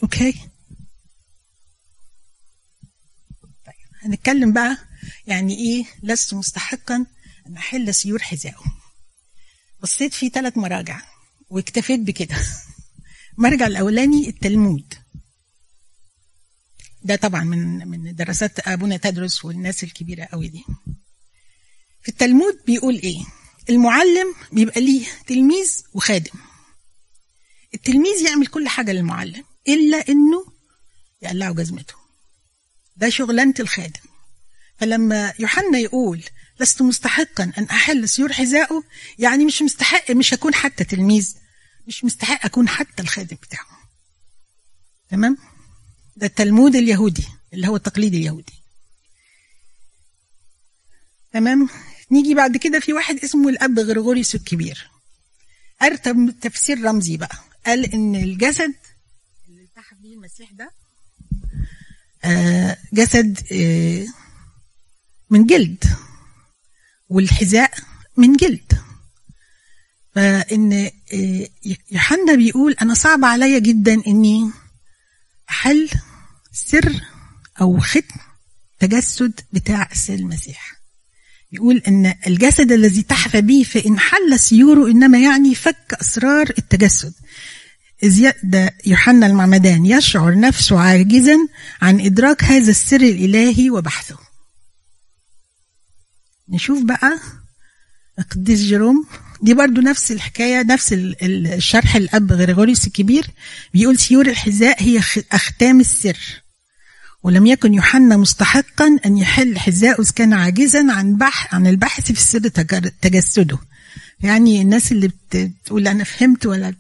Okay. طيب هنتكلم بقى يعني إيه؟ لست مستحقا أن أحل سيور حذائه بصيت في ثلاث مراجع واكتفيت بكده. المرجع الأولاني التلمود. ده طبعا من من دراسات أبونا تدرس والناس الكبيرة قوي دي. في التلمود بيقول إيه؟ المعلم بيبقى ليه تلميذ وخادم. التلميذ يعمل كل حاجة للمعلم إلا إنه يقلعه جزمته. ده شغلانة الخادم. فلما يوحنا يقول لست مستحقا أن أحل سيور حذائه يعني مش مستحق مش هكون حتى تلميذ مش مستحق أكون حتى الخادم بتاعه. تمام؟ ده التلمود اليهودي اللي هو التقليد اليهودي. تمام؟ نيجي بعد كده في واحد اسمه الأب غريغوريوس الكبير. أرتب تفسير رمزي بقى. قال إن الجسد اللي التحف بيه المسيح ده آه جسد آه من جلد والحذاء من جلد. فإن آه يوحنا بيقول أنا صعب عليا جدا إني حل سر أو ختم تجسد تجسد السيد المسيح. يقول إن الجسد الذي تحفى به فان حل سيوره إنما يعني فك أسرار التجسد. ده يوحنا المعمدان يشعر نفسه عاجزا عن إدراك هذا السر الإلهي وبحثه. نشوف بقى القديس جيروم. دي برضو نفس الحكاية نفس الشرح الأب غريغوريوس الكبير. بيقول سيور الحذاء هي أختام السر. ولم يكن يوحنا مستحقا أن يحل حذاءه إذ كان عاجزا عن بح عن البحث في السر تجسده. يعني الناس اللي بتقول أنا فهمت ولا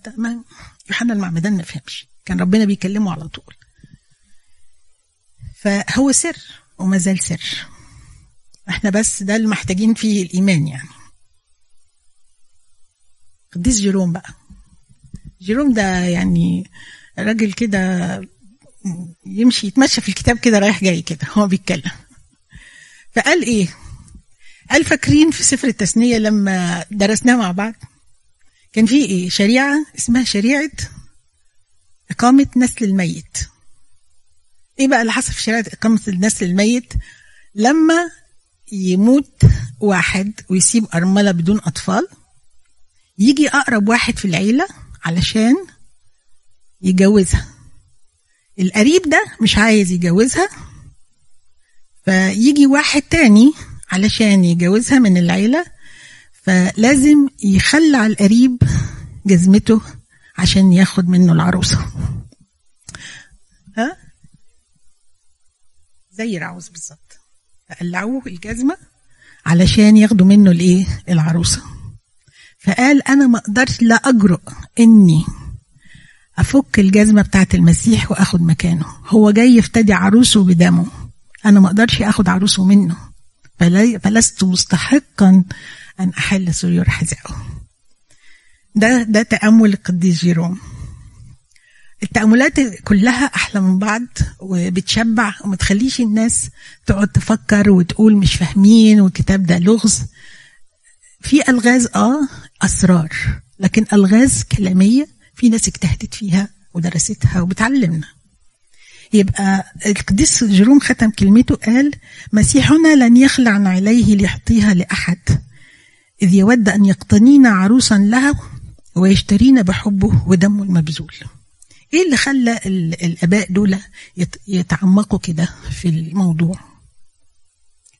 يوحنا المعمدان ما فهمش. كان ربنا بيكلمه على طول. فهو سر وما زال سر. إحنا بس ده اللي محتاجين فيه الإيمان يعني. قديس جيروم بقى. جيروم ده يعني راجل كده يمشي يتمشى في الكتاب كده رايح جاي كده هو بيتكلم. فقال إيه؟ قال فاكرين في سفر التثنية لما درسناه مع بعض؟ كان في إيه؟ شريعة اسمها شريعة إقامة نسل الميت. إيه بقى اللي حصل في شريعة إقامة النسل الميت؟ لما يموت واحد ويسيب أرملة بدون أطفال يجي أقرب واحد في العيلة علشان يجوزها. القريب ده مش عايز يجوزها فيجي واحد تاني علشان يجوزها من العيلة فلازم يخلع القريب جزمته عشان ياخد منه العروسة. ها؟ زي راوز بالظبط. فقلعوه الجزمة علشان ياخدوا منه الايه؟ العروسة. فقال أنا ما أقدرش لا أجرؤ إني أفك الجزمة بتاعت المسيح وآخد مكانه. هو جاي يفتدي عروسه بدمه. أنا ما أقدرش آخد عروسه منه. فلست مستحقا أن أحل سرور حذائه. ده ده تأمل القديس جيروم. التأملات كلها أحلى من بعض وبتشبع وما تخليش الناس تقعد تفكر وتقول مش فاهمين والكتاب ده لغز. في ألغاز آه أسرار. لكن ألغاز كلامية في ناس اجتهدت فيها ودرستها وبتعلمنا. يبقى القديس جيروم ختم كلمته قال مسيحنا لن يخلع عليه ليعطيها لأحد إذ يود أن يقتنينا عروسا له ويشترينا بحبه ودمه المبذول. إيه اللي خلى ال- الآباء دول يت- يتعمقوا كده في الموضوع؟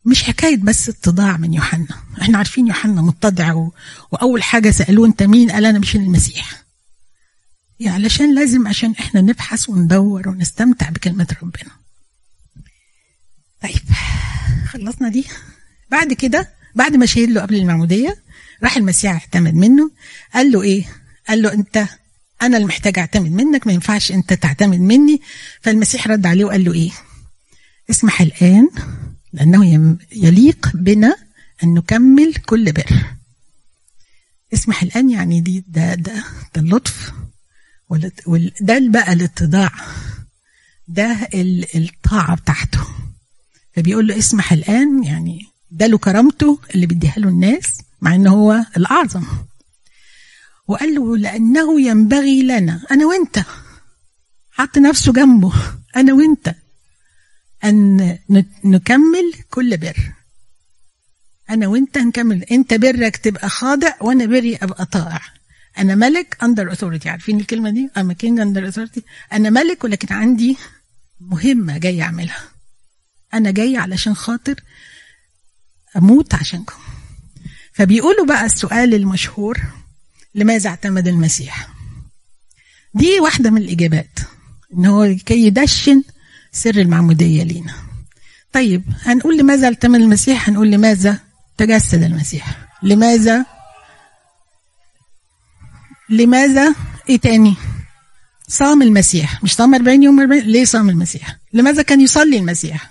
مش حكاية بس اتضاع من يوحنا. إحنا عارفين يوحنا متضع. وأول حاجة سألوه أنت مين؟ قال أنا مش المسيح. يعني علشان لازم عشان إحنا نبحث وندور ونستمتع بكلمة ربنا. طيب خلصنا دي. بعد كده بعد ما شهد له قبل المعمودية راح المسيح اعتمد منه. قال له إيه؟ قال له أنت أنا اللي محتاج أعتمد منك ما ينفعش أنت تعتمد مني. فالمسيح رد عليه وقال له إيه؟ اسمح الآن لأنه يليق بنا أن نكمل كل بر. اسمح الآن يعني دي ده ده ده اللطف. ده بقى الاتضاع. ده ال- الطاعة بتاعته. فبيقول له اسمح الآن يعني ده له كرامته اللي بيديها له الناس مع إن هو الأعظم. وقال له لأنه ينبغي لنا أنا وأنت. حط نفسه جنبه. أنا وأنت. أن نكمل كل بر. أنا وأنت نكمل أنت برك تبقى خاضع وأنا بري أبقى طائع. أنا ملك under authority عارفين الكلمة دي؟ I'm a king under authority أنا ملك ولكن عندي مهمة جاي أعملها. أنا جاي علشان خاطر أموت عشانكم. فبيقولوا بقى السؤال المشهور لماذا اعتمد المسيح؟ دي واحدة من الإجابات إن هو كي يدشن سر المعمودية لينا. طيب هنقول لماذا اعتمد المسيح؟ هنقول لماذا تجسد المسيح؟ لماذا لماذا؟ إيه تاني؟ صام المسيح. مش صام 40 يوم 40 ليه صام المسيح؟ لماذا كان يصلي المسيح؟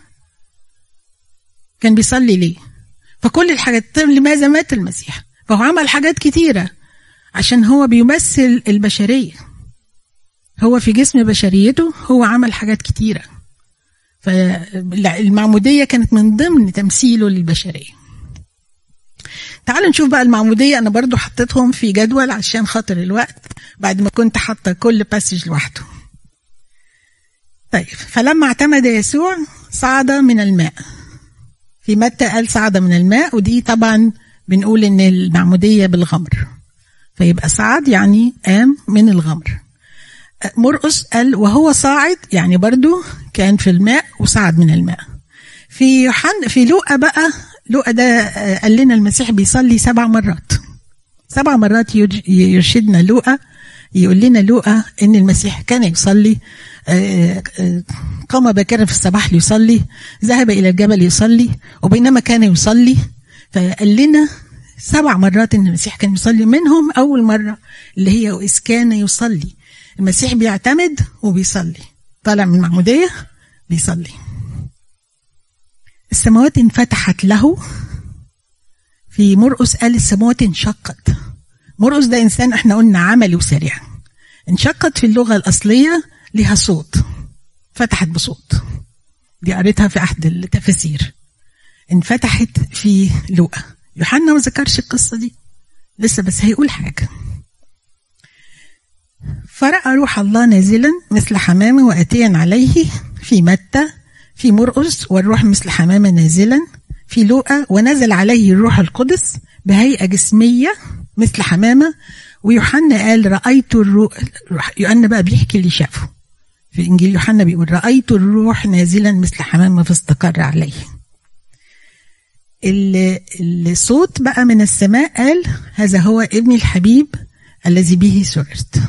كان بيصلي ليه؟ فكل الحاجات لماذا مات المسيح؟ فهو عمل حاجات كتيرة عشان هو بيمثل البشرية. هو في جسم بشريته هو عمل حاجات كتيرة. فالمعمودية كانت من ضمن تمثيله للبشرية. تعالوا نشوف بقى المعمودية. أنا برضو حطيتهم في جدول عشان خاطر الوقت بعد ما كنت حاطة كل باسج لوحده. طيب فلما اعتمد يسوع صعد من الماء. في متى قال صعد من الماء؟ ودي طبعا بنقول إن المعمودية بالغمر. فيبقى صعد يعني قام من الغمر. مرقس قال وهو صاعد يعني برضو كان في الماء وصعد من الماء. في يوحنا في لوقا بقى لوقا ده آه، قال لنا المسيح بيصلي سبع مرات. سبع مرات يرشدنا لوقا يقول لنا لوقا إن المسيح كان يصلي آه، آه، قام باكرا في الصباح ليصلي ذهب إلى الجبل يصلي وبينما كان يصلي فقال لنا سبع مرات إن المسيح كان يصلي منهم أول مرة اللي هي وإذ كان يصلي. المسيح بيعتمد وبيصلي. طالع من المعمودية بيصلي. السماوات انفتحت له. في مرقس قال السماوات انشقت. مرقس ده إنسان إحنا قلنا عملي وسريع. انشقت في اللغة الأصلية لها صوت. فتحت بصوت. دي قريتها في أحد التفاسير. انفتحت في لوقا. يوحنا ما ذكرش القصة دي. لسه بس هيقول حاجة. فرأى روح الله نازلا مثل حمامة وآتيا عليه في متى؟ في مرقس والروح مثل حمامة نازلا في لوقا ونزل عليه الروح القدس بهيئة جسمية مثل حمامة ويوحنا قال رأيت الروح يوحنا بقى بيحكي اللي شافه. في إنجيل يوحنا بيقول رأيت الروح نازلا مثل حمامة فاستقر عليه. ال- الصوت بقى من السماء قال هذا هو ابني الحبيب الذي به سررت.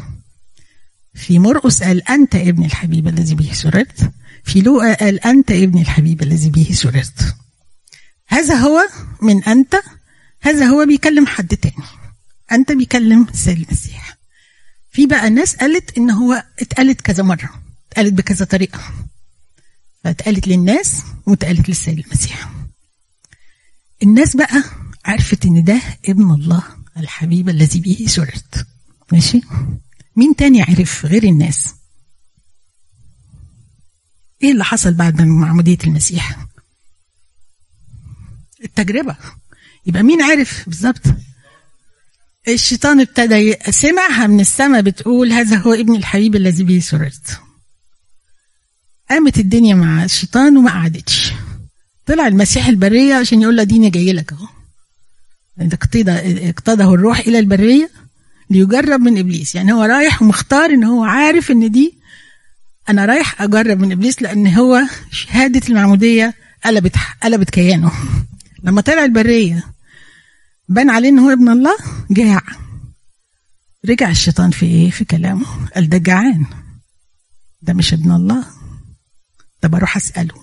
في مرقس قال أنت ابن الحبيب الذي به سررت. في لوقا قال أنت ابن الحبيب الذي به سررت. هذا هو من أنت هذا هو بيكلم حد تاني. أنت بيكلم السيد المسيح. في بقى ناس قالت إن هو اتقالت كذا مرة اتقالت بكذا طريقة. فاتقالت للناس واتقالت للسيد المسيح. الناس بقى عرفت إن ده ابن الله الحبيب الذي به سررت. ماشي؟ مين تاني عرف غير الناس؟ إيه اللي حصل بعد معمودية المسيح؟ التجربة. يبقى مين عرف بالظبط؟ الشيطان ابتدى سمعها من السماء بتقول هذا هو ابن الحبيب الذي به سررت. قامت الدنيا مع الشيطان وما قعدتش. طلع المسيح البرية عشان يقول له ديني جاي لك أهو. اقتضه الروح إلى البرية ليجرب من إبليس. يعني هو رايح ومختار إن هو عارف إن دي أنا رايح أجرب من إبليس لأن هو شهادة المعمودية قلبت قلبت كيانه. لما طلع البرية بان عليه إن هو ابن الله جاع. رجع الشيطان في إيه؟ في كلامه. قال ده جعان. ده مش ابن الله. طب أروح أسأله.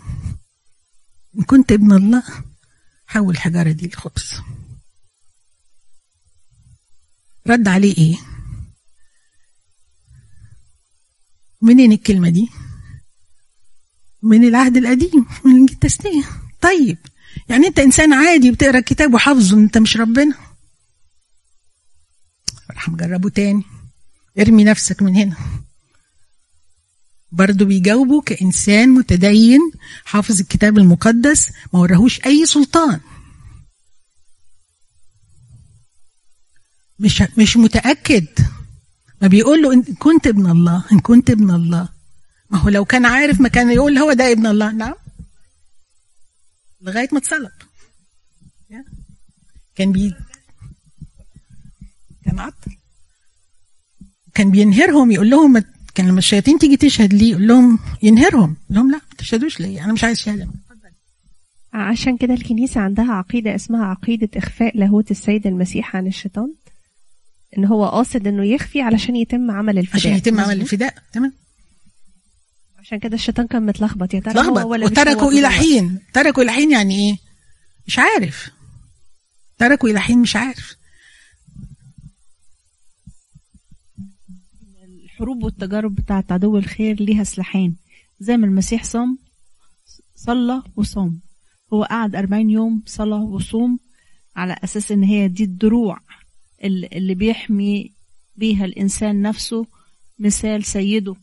إن كنت ابن الله حول الحجاره دي لخبز رد عليه إيه؟ منين الكلمة دي؟ من العهد القديم من التثنيه طيب يعني انت انسان عادي بتقرأ الكتاب وحافظه انت مش ربنا. راح مجربه تاني. ارمي نفسك من هنا. برضه بيجاوبه كإنسان متدين حافظ الكتاب المقدس ما وراهوش أي سلطان. مش مش متأكد. ما بيقول له إن كنت ابن الله إن كنت ابن الله. ما هو لو كان عارف ما كان يقول هو ده ابن الله. نعم. لغاية ما اتصلب. كان بي كان عطل. كان بينهرهم يقول لهم كان لما الشياطين تيجي تشهد ليه يقول لهم ينهرهم. يقول لهم لا ما تشهدوش ليه أنا مش عايز شهادة. عشان كده الكنيسة عندها عقيدة اسمها عقيدة إخفاء لاهوت السيد المسيح عن الشيطان. إن هو قاصد إنه يخفي علشان يتم عمل الفداء. عشان يتم عمل؟ الفداء تمام. عشان كده الشيطان كان متلخبط. يا ترى لخبط. هو ولا مش وتركوا إلى؟ حين. تركوا إلى حين يعني إيه؟ مش عارف. تركوا إلى حين مش عارف. الحروب والتجارب بتاعت عدو الخير ليها سلاحين. زي ما المسيح صام صلى وصام. هو قعد 40 يوم صلى وصوم على أساس إن هي دي الدروع. اللي بيحمي بيها الإنسان نفسه مثال سيده.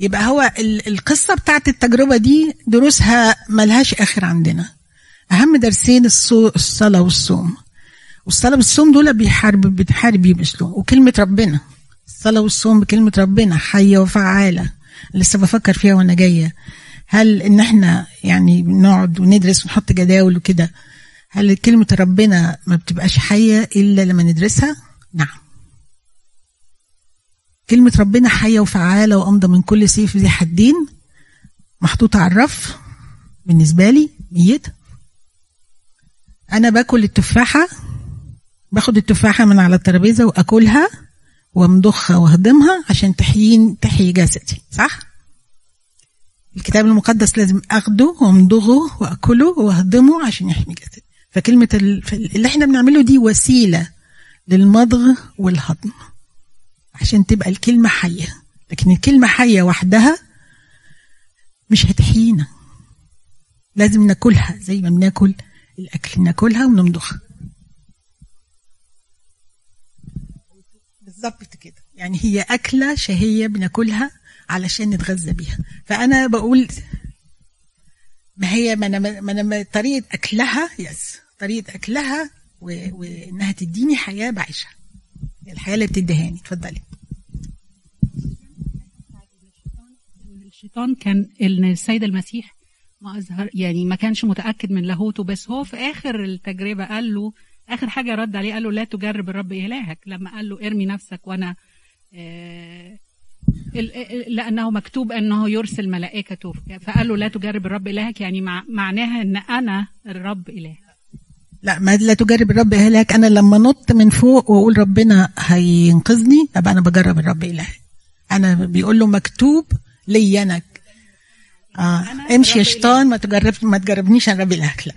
يبقى هو ال- القصة بتاعت التجربة دي دروسها ملهاش آخر عندنا. أهم درسين الصلاة والصوم. والصلاة والصوم دول بيحارب بتحارب بيه بأسلوب وكلمة ربنا. الصلاة والصوم بكلمة ربنا حية وفعالة. لسه بفكر فيها وأنا جاية. هل إن إحنا يعني بنقعد وندرس ونحط جداول وكده هل كلمة ربنا ما بتبقاش حية إلا لما ندرسها؟ نعم. كلمة ربنا حية وفعالة وأمضى من كل سيف ذي حدين؟ محطوطة على الرف. بالنسبة لي ميتة أنا باكل التفاحة. باخد التفاحة من على الترابيزة وأكلها وامضخها واهضمها عشان تحيين تحيي جسدي صح؟ الكتاب المقدس لازم آخده وامضغه وأكله وأهضمه عشان يحمي جسدي. فكلمة ال- اللي إحنا بنعمله دي وسيلة للمضغ والهضم. عشان تبقى الكلمة حية. لكن الكلمة حية وحدها مش هتحيينا. لازم ناكلها زي ما بناكل الأكل. ناكلها ونمضخها بالظبط كده. يعني هي أكلة شهية بناكلها علشان نتغذى بيها. فأنا بقول ما هي ما أنا ما أنا ما- طريقة أكلها يس طريقة أكلها و- وإنها تديني حياة بعيشها الحياة اللي بتديهاني. اتفضلي. الشيطان كان إن السيد المسيح ما اظهر يعني ما كانش متأكد من لاهوته بس هو في آخر التجربة قال له آخر حاجة رد عليه قال له لا تجرب الرب إلهك. لما قال له ارمي نفسك وأنا آه لأنه مكتوب أنه يرسل ملائكته. فقال له لا تجرب الرب إلهك يعني مع معناها إن أنا الرب اله لا ما لا تجرب الرب إلهك. أنا لما نط من فوق وأقول ربنا هينقذني أبقى أنا بجرب الرب إلهي. أنا بيقول له مكتوب لي أنا. آه. امشي يا شيطان ما تجرب ما تجربنيش أنا رب إلهك لا.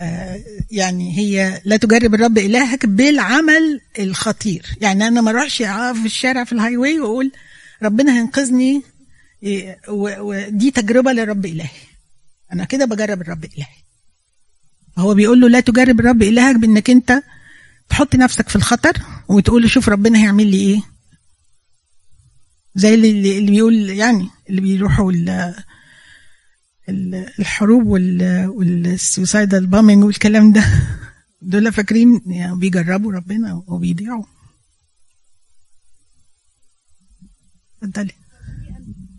آه يعني هي لا تجرب الرب إلهك بالعمل الخطير. يعني أنا ما أروحش أقف في الشارع في ال highway وأقول ربنا هينقذني إيه، ودي تجربة للرب إلهي. أنا كده بجرب الرب إلهي. هو بيقول له لا تجرب الرب إلهك بإنك أنت تحط نفسك في الخطر وتقول له شوف ربنا هيعمل لي إيه. زي اللي, اللي بيقول يعني اللي بيروحوا ال- ال- الحروب وال وال suicidal bombing والكلام ده. دول فاكرين يعني بيجربوا ربنا وبيضيعوا. اتفضلي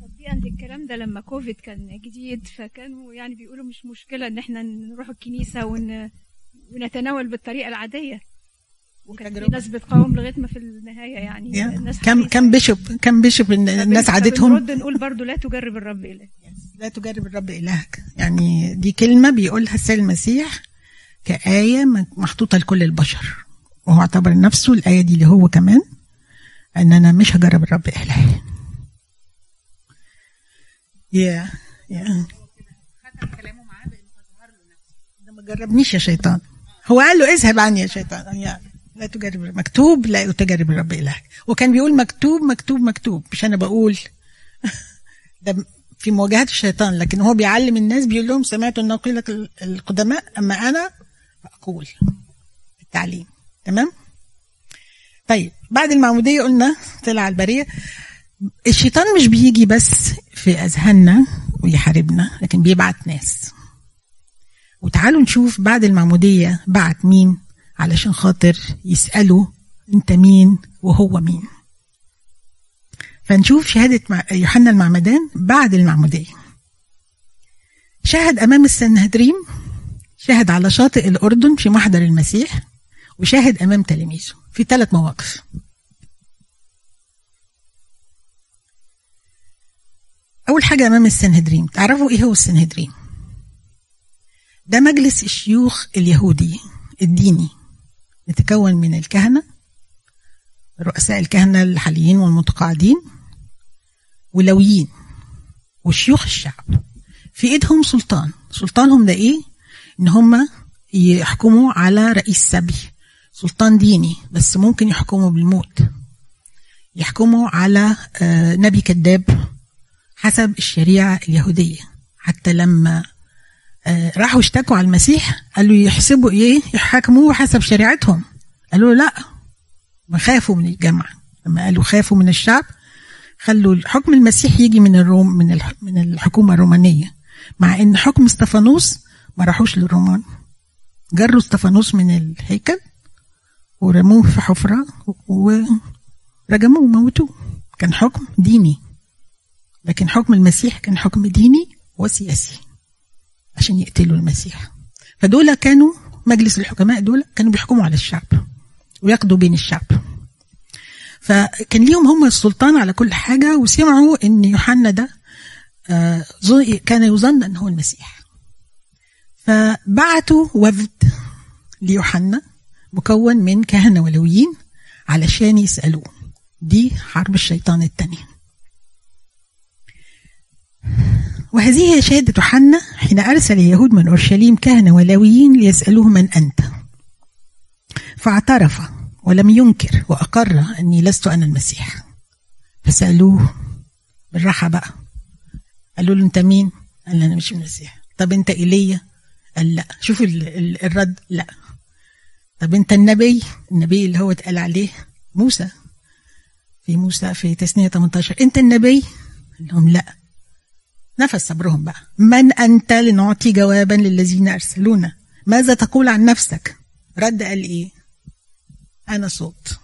تطبيقا للكلام ده لما كوفيد كان جديد فكانوا يعني بيقولوا مش مشكلة إن إحنا نروح الكنيسة ون... ونتناول بالطريقة العادية. وكان في. ناس بتقاوم لغاية ما في النهاية يعني. الناس كم. كم بيشوب كم بيشوب إن الناس عادتهم؟ فبنرد نقول برضو لا تجرب الرب إلهك. لا تجرب الرب إلهك. يعني دي كلمة بيقولها السيد المسيح كآية محطوطة لكل البشر. وهو اعتبر نفسه الآية دي اللي هو كمان أن أنا مش هجرب الرب إلهي. يا يا ما جربنيش يا شيطان. هو قال له اذهب عني يا شيطان. يعني لا تجرب مكتوب لا تجرب الرب إلهك وكان بيقول مكتوب مكتوب مكتوب. مش أنا بقول. ده في مواجهة الشيطان لكن هو بيعلم الناس بيقول لهم سمعت لك القدماء أما أنا فأقول التعليم. تمام؟ طيب. بعد المعمودية قلنا طلع البرية الشيطان مش بيجي بس في أذهاننا ويحاربنا لكن بيبعت ناس. وتعالوا نشوف بعد المعمودية بعت مين؟ علشان خاطر يسألوا أنت مين وهو مين. فنشوف شهادة يوحنا المعمدان بعد المعمودية. شهد أمام السنهدريم شهد على شاطئ الأردن في محضر المسيح. وشاهد أمام تلاميذه في ثلاث مواقف. أول حاجة أمام السنهدريم تعرفوا إيه هو السنهدريم ده مجلس الشيوخ اليهودي الديني يتكون من الكهنة رؤساء الكهنة الحاليين والمتقاعدين ولويين وشيوخ الشعب. في إيدهم سلطان. سلطانهم ده إيه؟ إن هم يحكموا على رئيس سبي. سلطان ديني بس ممكن يحكموا بالموت. يحكموا على آه، نبي كذاب حسب الشريعة اليهودية. حتى لما آه، راحوا اشتكوا على المسيح قالوا يحسبوا إيه؟ يحاكموه حسب شريعتهم. قالوا لا ما خافوا من الجمع. لما قالوا خافوا من الشعب خلوا حكم المسيح يجي من الروم من من الحكومة الرومانية. مع إن حكم استفانوس ما راحوش للرومان. جروا استفانوس من الهيكل ورموه في حفرة ورجموه وموتوه. كان حكم ديني. لكن حكم المسيح كان حكم ديني وسياسي عشان يقتلوا المسيح. فدول كانوا مجلس الحكماء دول كانوا بيحكموا على الشعب ويقضوا بين الشعب. فكان ليهم هم السلطان على كل حاجة وسمعوا إن يوحنا ده آه، كان يظن إن هو المسيح. فبعتوا وفد ليوحنا. مكون من كهنة ولويين علشان يسألوه. دي حرب الشيطان الثانية وهذه هي شهادة يوحنا حين أرسل اليهود من أورشليم كهنة ولويين ليسألوه من أنت. فاعترف ولم ينكر وأقر أني لست أنا المسيح. فسألوه بالراحة بقى. قالوا له أنت مين؟ قال أنا مش المسيح. طب أنت إيليا؟ قال لأ. ال- الرد. لأ. طب أنت النبي؟ النبي اللي هو اتقال عليه موسى في موسى في تثنية 18 أنت النبي؟ لهم لا. نفس صبرهم بقى. من أنت لنعطي جوابا للذين أرسلونا؟ ماذا تقول عن نفسك؟ رد قال إيه؟ أنا صوت.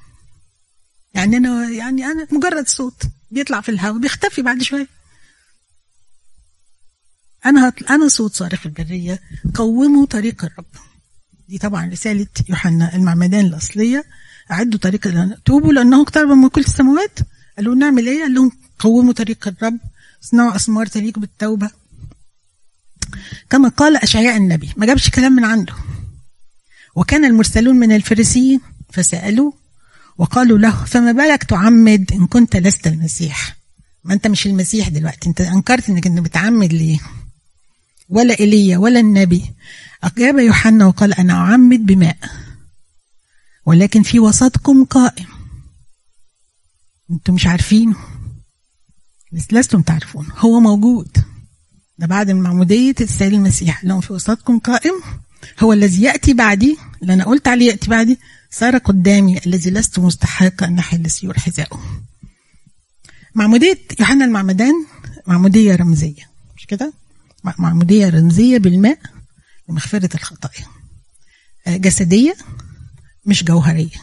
يعني أنا يعني أنا مجرد صوت بيطلع في الهواء بيختفي بعد شوية. أنا هطل... أنا صوت صارخ في البرية قوموا طريق الرب. دي طبعا رسالة يوحنا المعمدان الأصلية. أعدوا طريق ال- توبوا لأنه اقترب من كل السماوات. قالوا نعمل إيه؟ قال لهم قوموا طريق الرب. اصنعوا أسمار تليق بالتوبة. كما قال أشعياء النبي ما جابش كلام من عنده. وكان المرسلون من الفريسيين فسألوه وقالوا له فما بالك تعمد إن كنت لست المسيح؟ ما أنت مش المسيح دلوقتي. أنت أنكرت أنك أنت بتعمد ليه؟ ولا إيليا ولا النبي. أجاب يوحنا وقال أنا أعمد بماء ولكن في وسطكم قائم. أنتم مش عارفينه. بس لستم تعرفون هو موجود. ده بعد المعمودية السيد المسيح. لهم في وسطكم قائم هو الذي يأتي بعدي. اللي أنا قلت عليه يأتي بعدي. صار قدامي الذي لست مستحقا أن أحل سيور حذائه معمودية يوحنا المعمدان معمودية رمزية. مش كده؟ معمودية رمزية بالماء. لمغفرة الخطايا جسدية مش جوهرية.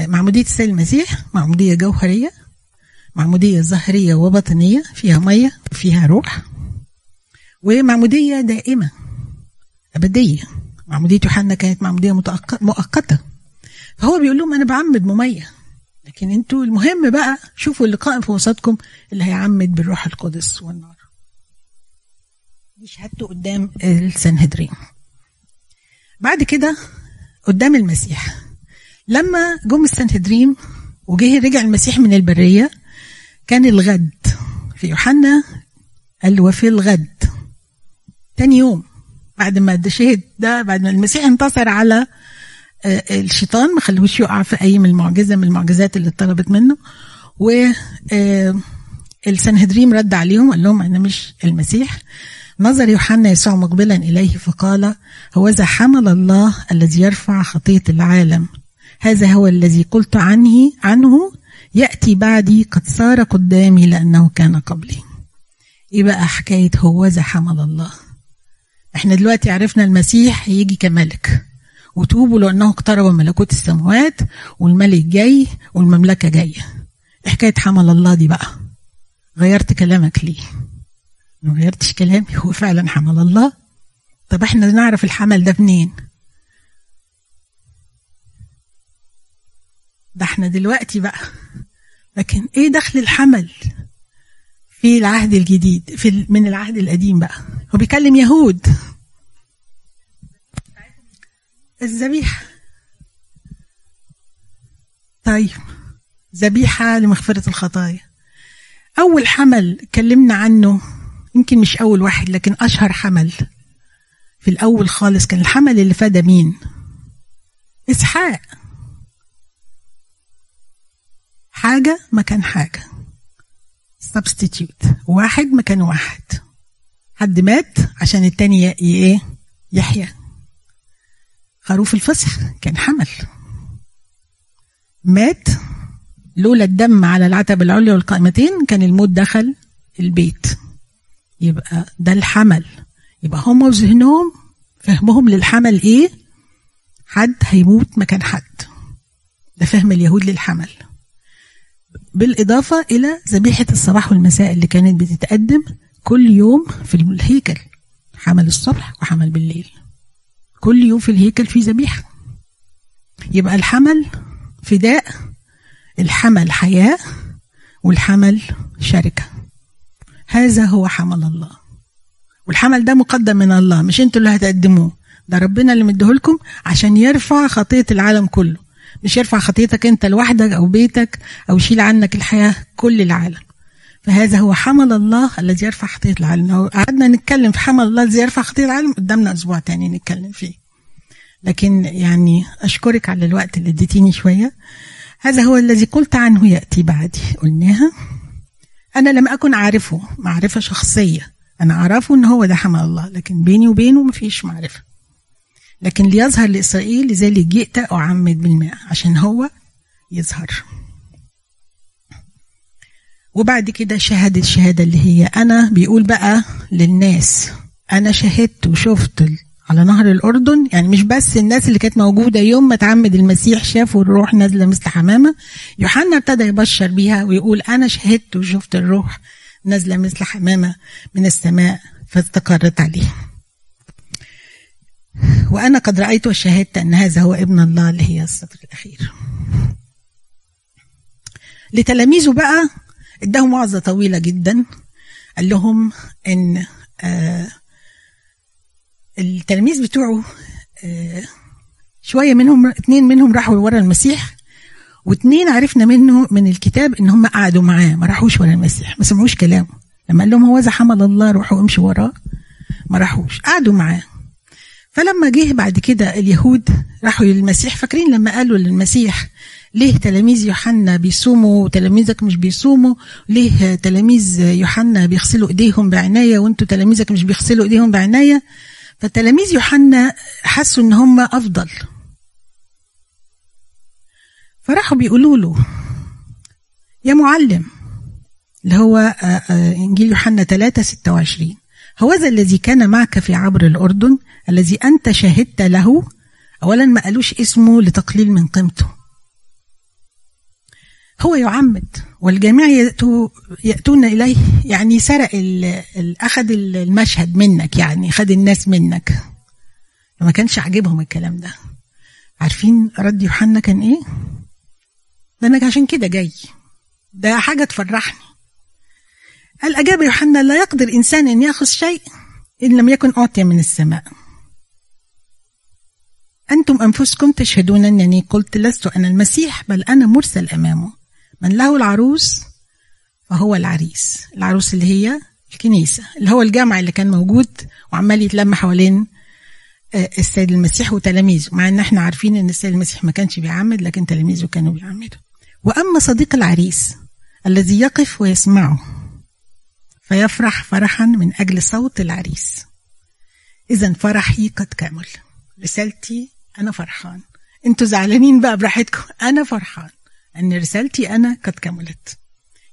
معمودية السيد المسيح معمودية جوهرية معمودية ظاهرية وباطنية فيها مية وفيها روح. ومعمودية دائمة أبدية. معمودية يوحنا كانت معمودية مؤقتة. فهو بيقول لهم أنا بعمد ممية لكن أنتوا المهم بقى شوفوا اللي قائم في وسطكم اللي هيعمد بالروح القدس والنار. دي شهادته قدام السنهدرين. بعد كده قدام المسيح. لما جم السنهدرين وجه رجع المسيح من البرية كان الغد في يوحنا قال وفي الغد. تاني يوم بعد ما شهد ده بعد ما المسيح انتصر على الشيطان ما خلوش يقع في أي من المعجزة من المعجزات اللي اتطلبت منه. و السنهدريم رد عليهم قال لهم أنا مش المسيح. نظر يوحنا يسوع مقبلا إليه فقال هوذا حمل الله الذي يرفع خطية العالم. هذا هو الذي قلت عنه عنه. يأتي بعدي قد صار قدامي لأنه كان قبلي. إيه بقى حكاية هوذا حمل الله. إحنا دلوقتي عرفنا المسيح هيجي كملك. وتوبوا لأنه اقترب ملكوت السماوات والملك جاي والمملكة جاية. حكاية حمل الله دي بقى؟ غيرت كلامك ليه؟ ما غيرتش كلامي. هو فعلا حمل الله. طب إحنا نعرف الحمل ده منين؟ ده إحنا دلوقتي بقى. لكن إيه دخل الحمل في العهد الجديد؟ في من العهد القديم بقى. هو بيكلم يهود. الذبيحة. طيب. ذبيحة لمغفرة الخطايا. أول حمل اتكلمنا عنه يمكن مش أول واحد لكن أشهر حمل في الأول خالص كان الحمل اللي فدى مين؟ إسحاق. حاجة مكان حاجة. Substitute. واحد مكان واحد. حد مات عشان التاني إيه؟ يحيى. خروف الفصح كان حمل. مات. لولا الدم على العتب العليا والقائمتين كان الموت دخل البيت. يبقى ده الحمل. يبقى هم وذهنهم فهمهم للحمل إيه؟ حد هيموت مكان حد. ده فهم اليهود للحمل. بالإضافة إلى ذبيحة الصباح والمساء اللي كانت بتتقدم كل يوم في الهيكل. حمل الصبح وحمل بالليل. كل يوم في الهيكل في ذبيحة. يبقى الحمل فداء الحمل حياة والحمل شركة. هذا هو حمل الله. والحمل ده مقدم من الله مش أنتوا اللي هتقدموه. ده ربنا اللي مديهولكم عشان يرفع خطية العالم كله. مش يرفع خطيتك انت لوحدك أو بيتك أو يشيل عنك الحياة كل العالم. فهذا هو حمل الله الذي يرفع خطية العالم. لو قعدنا نتكلم في حمل الله الذي يرفع خطية العالم قدامنا أسبوع تاني نتكلم فيه. لكن يعني أشكرك على الوقت اللي اديتيني شوية. هذا هو الذي قلت عنه يأتي بعدي. قلناها. أنا لم أكن أعرفه معرفة شخصية. أنا أعرفه إن هو ده حمل الله لكن بيني وبينه مفيش معرفة. لكن ليظهر لإسرائيل لذلك جئت أعمد بالماء عشان هو يظهر. وبعد كده شهد الشهادة اللي هي أنا بيقول بقى للناس أنا شهدت وشفت على نهر الأردن. يعني مش بس الناس اللي كانت موجودة يوم ما تعمد المسيح شافوا الروح نازلة مثل حمامة. يوحنا ابتدى يبشر بيها ويقول أنا شهدت وشفت الروح نازلة مثل حمامة من السماء فاستقرت عليه وأنا قد رأيت وشهدت أن هذا هو ابن الله اللي هي السطر الأخير. لتلاميذه بقى اداهم وعظة طويلة جدا. قال لهم إن آه التلاميذ بتوعه آه شوية منهم اتنين منهم راحوا ورا المسيح واثنين عرفنا منه من الكتاب إن هم قعدوا معاه ما راحوش ورا المسيح ما سمعوش كلامه. لما قال لهم هو ذا حمل الله روحوا امشوا وراه ما راحوش قعدوا معاه. فلما جه بعد كده اليهود راحوا للمسيح فاكرين لما قالوا للمسيح ليه تلاميذ يوحنا بيصوموا وتلاميذك مش بيصوموا؟ ليه تلاميذ يوحنا بيغسلوا إيديهم بعناية وأنتوا تلاميذك مش بيغسلوا إيديهم بعناية؟ فتلاميذ يوحنا حسوا إن هم أفضل. فراحوا بيقولوا له يا معلم اللي هو آه، آه، إنجيل يوحنا 3 26 هوذا الذي كان معك في عبر الأردن الذي أنت شهدت له؟ اولا ما قالوش اسمه لتقليل من قيمته. هو يعمد والجميع يأتوا يأتون إليه يعني سرق أخذ المشهد منك يعني خد الناس منك. ما كانش عاجبهم الكلام ده. عارفين رد يوحنا كان إيه؟ ده أنا عشان كده جاي. ده حاجة تفرحني. قال أجاب يوحنا لا يقدر إنسان أن يأخذ شيء إن لم يكن أعطي من السماء. أنتم أنفسكم تشهدون أنني قلت لست أنا المسيح بل أنا مرسل أمامه. من له العروس فهو العريس. العروس اللي هي الكنيسة اللي هو الجامع اللي كان موجود وعمال يتلم حوالين آه، السيد المسيح وتلاميذه مع إن إحنا عارفين إن السيد المسيح ما كانش بيعمد لكن تلاميذه كانوا بيعمدوا وأما صديق العريس الذي يقف ويسمعه فيفرح فرحا من أجل صوت العريس. اذا فرحي قد كمل رسالتي أنا فرحان. أنتوا زعلانين بقى براحتكم أنا فرحان. أن رسالتي أنا قد كملت.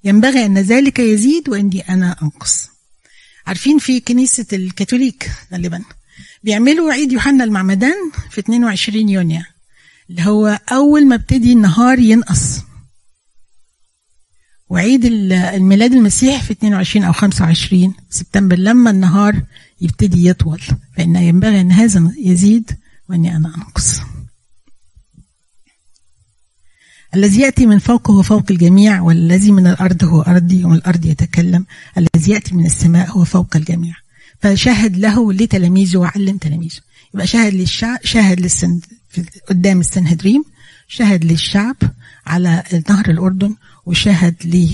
ينبغي أن ذلك يزيد واني أنا أنقص. عارفين في كنيسة الكاثوليك غالبا بيعملوا عيد يوحنا المعمدان في 22 يونيو اللي هو أول ما ابتدي النهار ينقص. وعيد ال- الميلاد المسيح في 22 أو 25 سبتمبر لما النهار يبتدي يطول. فإن ينبغي أن هذا يزيد وأني أنا أنقص. الذي يأتي من فوق هو فوق الجميع والذي من الأرض هو أرضي ومن الأرض يتكلم. الذي يأتي من السماء هو فوق الجميع. فشهد له لتلاميذه وعلم تلاميذه. يبقى شهد للشعب شهد للسن قدام السنهدريم شهد للشعب على نهر الأردن وشهد ل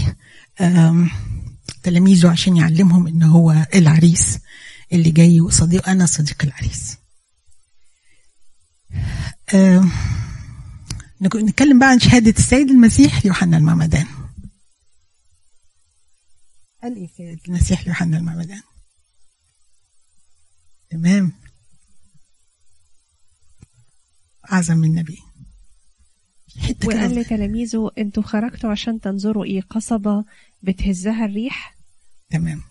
تلاميذه عشان يعلمهم إن هو العريس اللي جاي وصديق أنا صديق العريس. نتكلم بقى عن شهادة السيد المسيح ليوحنا المعمدان قال إيه السيد المسيح ليوحنا المعمدان تمام. أعظم من النبي. حتة وقال لتلاميذه أنتوا خرجتوا عشان تنظروا إيه؟ قصبة بتهزها الريح. تمام.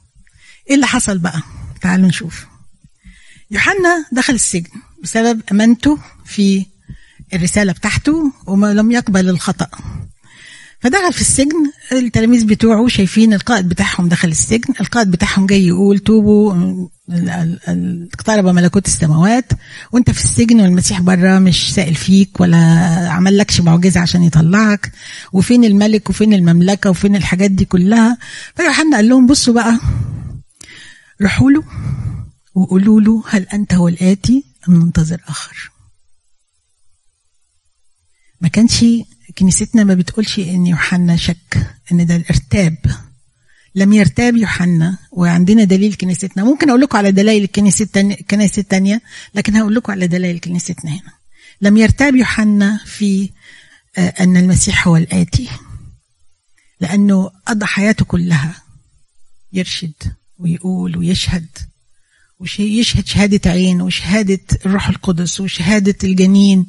إيه اللي حصل بقى؟ تعالوا نشوف. يوحنا دخل السجن بسبب أمانته في الرسالة بتاعته وما لم يقبل الخطأ. فدخل في السجن التلاميذ بتوعه شايفين القائد بتاعهم دخل السجن القائد بتاعهم جاي يقول توبوا اقترب ملكوت السماوات وانت في السجن والمسيح بره مش سائل فيك ولا عمل لكش معجزة عشان يطلعك وفين الملك وفين المملكة وفين الحاجات دي كلها. فيوحنا قال لهم بصوا بقى روحوا له وقولوا له هل أنت هو الاتي أم ننتظر آخر؟ ما كانش كنيستنا ما بتقولش إن يوحنا شك إن ده الارتاب. لم يرتاب يوحنا وعندنا دليل كنيستنا. ممكن أقول لكم على دلائل الكنيسة التانية التانية لكن هقول لكم على دلائل كنيستنا هنا. لم يرتاب يوحنا في آه، أن المسيح هو الآتي لأنه قضى حياته كلها يرشد ويقول ويشهد ويشهد شهادة عين وشهادة الروح القدس وشهادة الجنين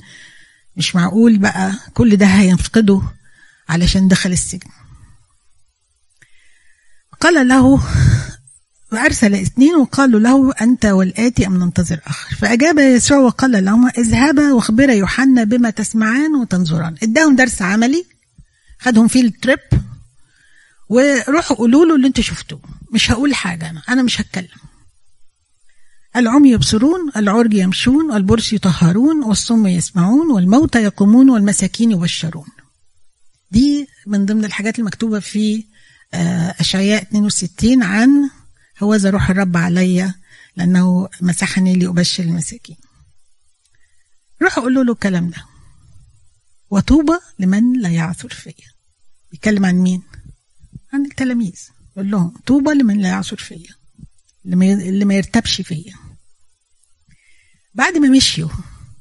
مش معقول بقى كل ده هينفقده علشان دخل السجن. قال له وأرسل اثنين وقالوا له أنت والآتي أم ننتظر آخر؟ فأجاب يسوع وقال لهما اذهبا واخبرا يوحنا بما تسمعان وتنظران. اداهم درس عملي خدهم فيه التريب وروحوا قولوا له اللي أنتوا شفتوه. مش هقول حاجة أنا أنا مش هتكلم. العمي يبصرون العرج يمشون والبرص يطهرون والصم يسمعون والموتى يقومون والمساكين يبشرون. دي من ضمن الحاجات المكتوبة في آه، أشعياء 62 عن هوذا روح الرب علي لأنه مسحني لأبشر المساكين. روحوا قولوا له الكلام ده. وطوبى لمن لا يعثر فيا. بيتكلم عن مين؟ عن التلاميذ. يقول لهم طوبى لمن لا يعثر فيا. اللي ما يرتبش فيا. بعد ما مشيوا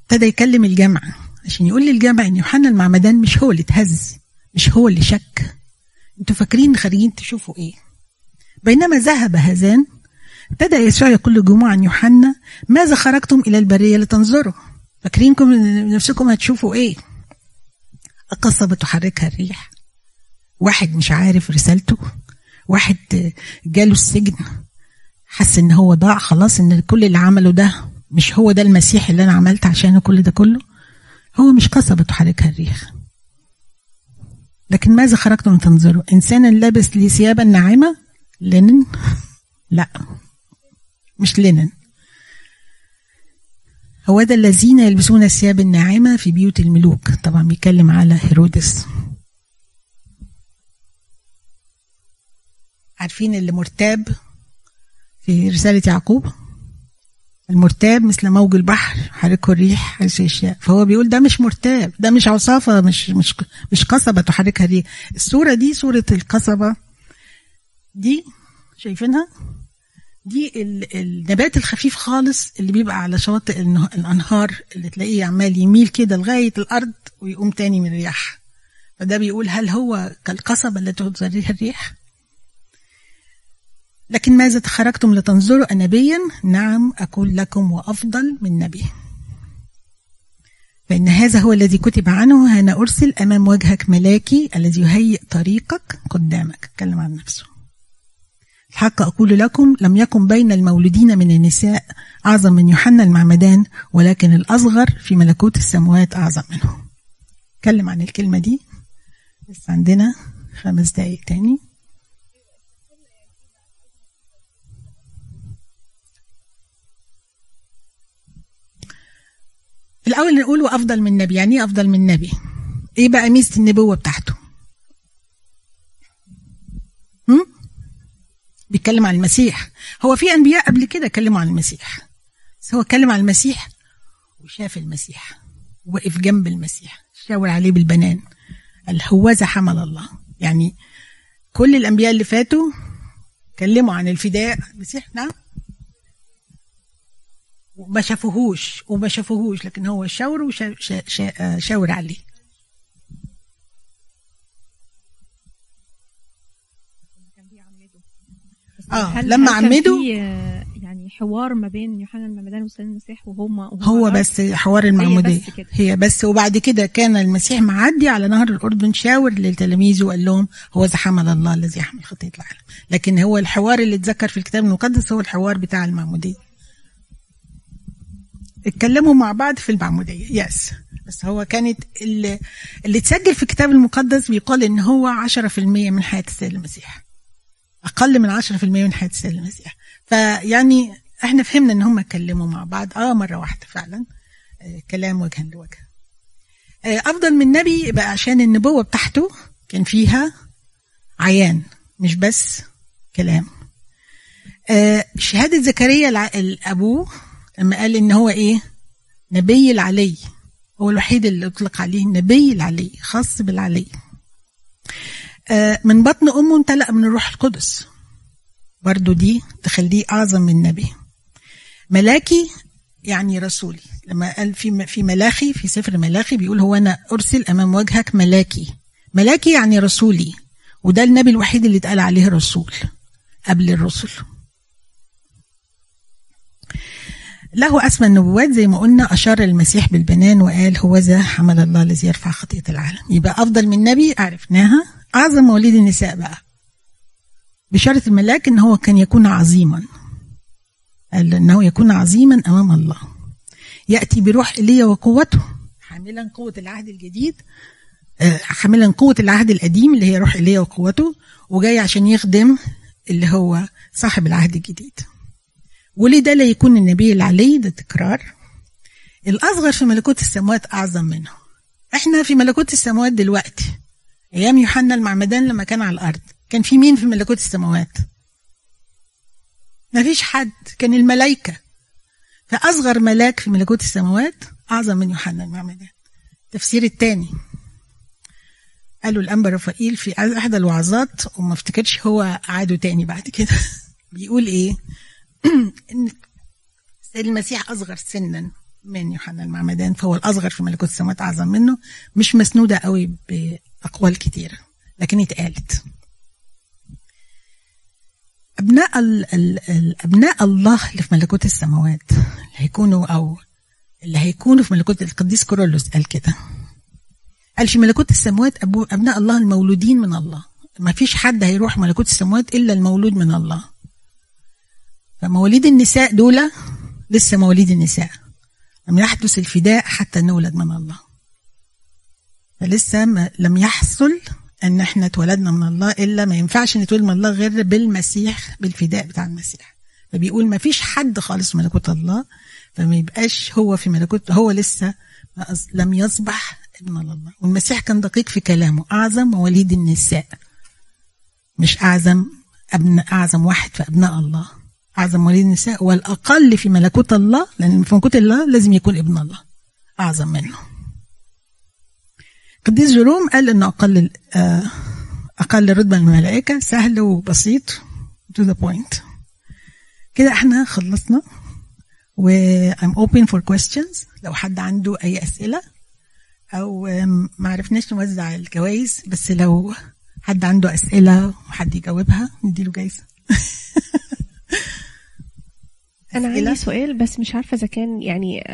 ابتدى يكلم الجامعة عشان يقول للجامعة إن يوحنا المعمدان مش هو اللي اتهز مش هو اللي شك. أنتوا فاكرين خارجين تشوفوا إيه؟ بينما ذهب هذان ابتدى يسوع يقول للجموع عن يوحنا ماذا خرجتم إلى البرية لتنظروا؟ فاكرينكم نفسكم هتشوفوا إيه؟ قصبة تحركها الريح. واحد مش عارف رسالته واحد جاله السجن حس إن هو ضاع خلاص إن كل اللي عمله ده مش هو ده المسيح اللي أنا عملت عشانه كل ده كله؟ هو مش قصبة تحركها الريح. لكن ماذا خرجتم تنظروا؟ إنسانا لابس لي ثيابا ناعمة؟ لينن لا مش لينن هو ده الذين يلبسون الثياب الناعمة في بيوت الملوك. طبعا بيتكلم على هيرودس. عارفين اللي مرتاب؟ في رسالة يعقوب. المرتاب مثل موج البحر حركه الريح حيث يشاء. فهو بيقول ده مش مرتاب ده مش عصافة مش مش مش قصبة تحركها الريح. الصورة دي صورة القصبة دي شايفينها؟ دي النبات الخفيف خالص اللي بيبقى على شواطئ الأنهار اللي تلاقيه عمال يميل كده لغاية الأرض ويقوم تاني من الرياح. فده بيقول هل هو كالقصبة التي تزريها الريح؟ لكن ماذا خرجتم لتنظروا أنبيا؟ نعم أقول لكم وأفضل من نبي. فإن هذا هو الذي كتب عنه أنا أرسل أمام وجهك ملاكي الذي يهيئ طريقك قدامك. أتكلم عن نفسه. الحق أقول لكم لم يكن بين المولودين من النساء أعظم من يوحنا المعمدان ولكن الأصغر في ملكوت السماوات أعظم منه. أتكلم عن الكلمة دي. بس عندنا خمس دقايق تاني. الأول نقول وأفضل من نبي يعني إيه أفضل من نبي إيه بقى ميزة النبوة بتاعته؟ هم؟ بيتكلم عن المسيح. هو في أنبياء قبل كده اتكلموا عن المسيح. بس هو اتكلم عن المسيح وشاف المسيح وقف جنب المسيح شاور عليه بالبنان. قال هوذا حمل الله. يعني كل الأنبياء اللي فاتوا اتكلموا عن الفداء. المسيح نعم؟ وما شافوهوش وما شافوهوش لكن هو شاور وشاور عليه. آه هل لما هل كان عمدوا في، آه، يعني حوار ما بين يوحنا المعمدان وسيد المسيح وهم وهم هو؟ بس حوار المعمودية. بس كده. هي بس وبعد كده كان المسيح معدي على نهر الأردن شاور لتلاميذه وقال لهم هو ذا حمل الله الذي يحمل خطية العالم. لكن هو الحوار اللي اتذكر في الكتاب المقدس هو الحوار بتاع المعمودية. اتكلموا مع بعض في المعمودية. يس بس هو كانت اللي, اللي اتسجل في الكتاب المقدس بيقال إن هو 10% من حياة السيد المسيح. أقل من 10% من حياة السيد المسيح. فيعني إحنا فهمنا إن هم اتكلموا مع بعض. آه مرة واحدة فعلا. آه كلام وجها لوجه. آه أفضل من نبي بقى عشان النبوة بتاعته كان فيها عيان مش بس كلام. آه شهادة زكريا الأبوه لما قال إن هو إيه؟ نبي العلي. هو الوحيد اللي أطلق عليه نبي العلي خاص بالعلي. آه من بطن أمه امتلأ من الروح القدس. برضو دي تخليه أعظم من نبي ملاكي يعني رسولي. لما قال في في ملاخي في سفر ملاخي بيقول هو أنا أرسل أمام وجهك ملاكي. ملاكي يعني رسولي. وده النبي الوحيد اللي اتقال عليه رسول قبل الرسل. له أسمى النبوات زي ما قلنا أشار المسيح بالبنان وقال هو ذا حمل الله الذي يرفع خطية العالم. يبقى أفضل من نبي عرفناها. أعظم مواليد النساء بقى. بشارة الملاك إن هو كان يكون عظيما. قال إنه يكون عظيما أمام الله. يأتي بروح إيليا وقوته حاملا قوة العهد الجديد آه، حاملا قوة العهد القديم اللي هي روح إيليا وقوته وجاي عشان يخدم اللي هو صاحب العهد الجديد. ولده لا يكون النبي العلي ده تكرار. الأصغر في ملكوت السماوات أعظم منه. إحنا في ملكوت السماوات دلوقتي. أيام يوحنا المعمدان لما كان على الأرض. كان في مين في ملكوت السماوات ما فيش حد. كان الملائكة. فأصغر ملاك في ملكوت السماوات أعظم من يوحنا المعمدان. التفسير الثاني قالوا الأنبا رفائيل في أحد الوعظات وما افتكرش هو عاده تاني بعد كده. بيقول إيه؟ المسيح أصغر سنا من يوحنا المعمدان فهو الأصغر في ملكوت السماوات أعظم منه. مش مسنودة قوي بأقوال كتيرة لكن اتقالت. أبناء ال ال أبناء الله اللي في ملكوت السماوات اللي هيكونوا أو اللي هيكونوا في ملكوت القديس كورولوس قال كده. قال في ملكوت السماوات أبناء الله المولودين من الله. ما فيش حد هيروح ملكوت السماوات إلا المولود من الله. فمواليد النساء دول لسه مواليد النساء. لم يحدث الفداء حتى نولد من الله. فلسه ما لم يحصل أن إحنا اتولدنا من الله إلا ما ينفعش نتولد من الله غير بالمسيح بالفداء بتاع المسيح. فبيقول ما فيش حد خالص في ملكوت الله فما يبقاش هو في ملكوت هو لسه لم يصبح ابن الله. والمسيح كان دقيق في كلامه. أعظم مواليد النساء. مش أعظم ابن أعظم واحد في أبناء الله. أعظم مواليد النساء والأقل في ملكوت الله لأن في ملكوت الله لازم يكون ابن الله. أعظم منه. قديس جيروم قال إنه أقل آه، أقل رتبة من الملائكة سهل وبسيط to the point. كده إحنا خلصنا و I'm open for questions. لو حد عنده أسئلة أو آم، ما عرفناش نوزع الجوائز بس لو حد عنده أسئلة وحد يجاوبها نديله جايزة. أسئلة؟ عندي سؤال بس مش عارفة إذا كان يعني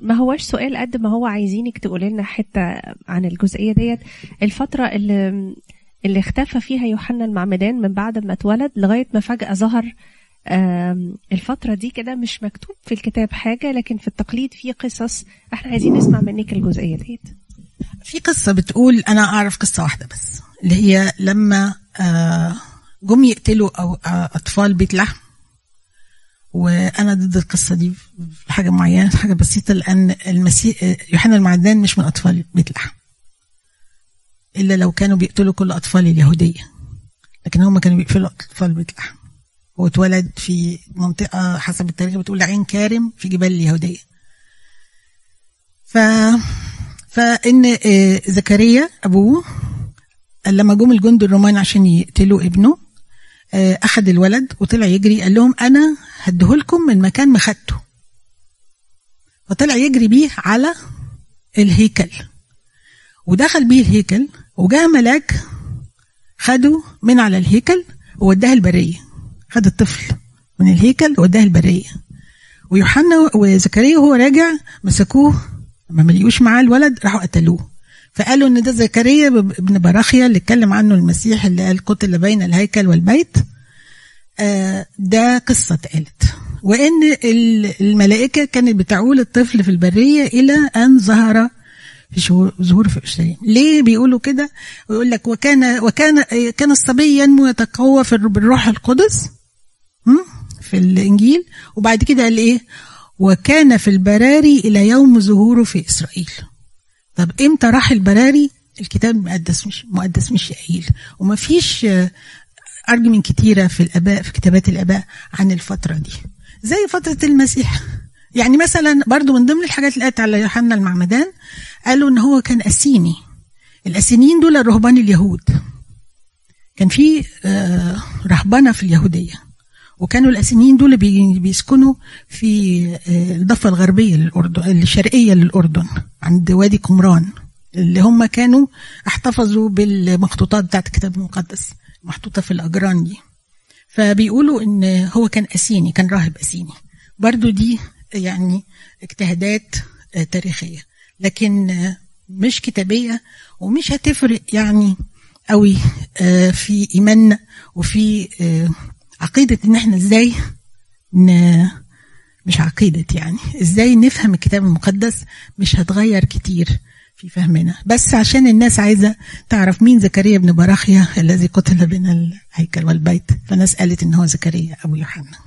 ما هوش سؤال قد ما هو عايزينك تقولي لنا حتة عن الجزئية ديت الفترة اللي اللي اختفى فيها يوحنا المعمدان من بعد ما اتولد لغاية ما فجأة ظهر آم، الفترة دي كده مش مكتوب في الكتاب حاجة لكن في التقليد في قصص إحنا عايزين نسمع منك الجزئية ديت في قصة بتقول أنا أعرف قصة واحدة بس اللي هي لما آه، جم يقتلوا أو آه، أطفال بيت لحم وأنا ضد القصة دي في حاجة معينة في حاجة بسيطة لأن المسيح آه، يوحنا المعدان مش من أطفال بيت لحم. إلا لو كانوا بيقتلوا كل أطفال اليهودية. لكن هم كانوا بيقتلوا أطفال بيت لحم. هو اتولد في منطقة حسب التاريخ بتقول عين كارم في جبال اليهودية. ف فإن آه، زكريا أبوه لما جم الجند الرومان عشان يقتلوا ابنه آه، أخذ الولد وطلع يجري قال لهم أنا هديهولكم من مكان ما خدته. فطلع يجري بيه على الهيكل. ودخل بيه الهيكل وجاء ملاك خده من على الهيكل ووداه البرية. خد الطفل من الهيكل ووداه البرية. ويوحنا وزكريا وهو راجع مسكوه. ما لقيوش معاه الولد راحوا قتلوه. فقالوا إن ده زكريا ابن براخيا اللي اتكلم عنه المسيح اللي قال قتل بين الهيكل والبيت. ده قصة اتقالت. ال- الملائكة كانت بتعول الطفل في البرية إلى أن ظهر في ظهور في اورشليم ليه بيقولوا كده؟ ويقول لك وكان وكان كان الصبي ينمو يتقوى بالروح القدس؟ في الإنجيل. وبعد كده قال إيه؟ وكان في البراري إلى يوم ظهوره في إسرائيل. طب إمتى راح البراري؟ الكتاب مقدس مش مقدس مش قايل. وما فيش ارجمنت كتيرة في الآباء في كتابات الآباء عن الفترة دي. زي فترة المسيح. يعني مثلا برضو من ضمن الحاجات اللي قالت على يوحنا المعمدان قالوا إن هو كان أسيني. الأسينيين دول الرهبان اليهود. كان في آه، رهبنه في اليهودية. وكانوا الأسينيين دول بي- بيسكنوا في آه، الضفة الغربية للأردن الشرقية للأردن عند وادي قمران اللي هم كانوا احتفظوا بالمخطوطات بتاعت الكتاب المقدس. محطوطة في الأجران دي. فبيقولوا إن هو كان أسيني كان راهب أسيني. برضو دي يعني اجتهادات آه، تاريخية. لكن آه، مش كتابية ومش هتفرق يعني قوي آه، في ايماننا وفي عقيدة إن إحنا إزاي ن... مش عقيدة يعني إزاي نفهم الكتاب المقدس مش هتغير كتير. في فهمنا. بس عشان الناس عايزة تعرف مين زكريا بن براخيا الذي قتل بين الهيكل والبيت. فناس قالت إن هو زكريا أبو يوحنا.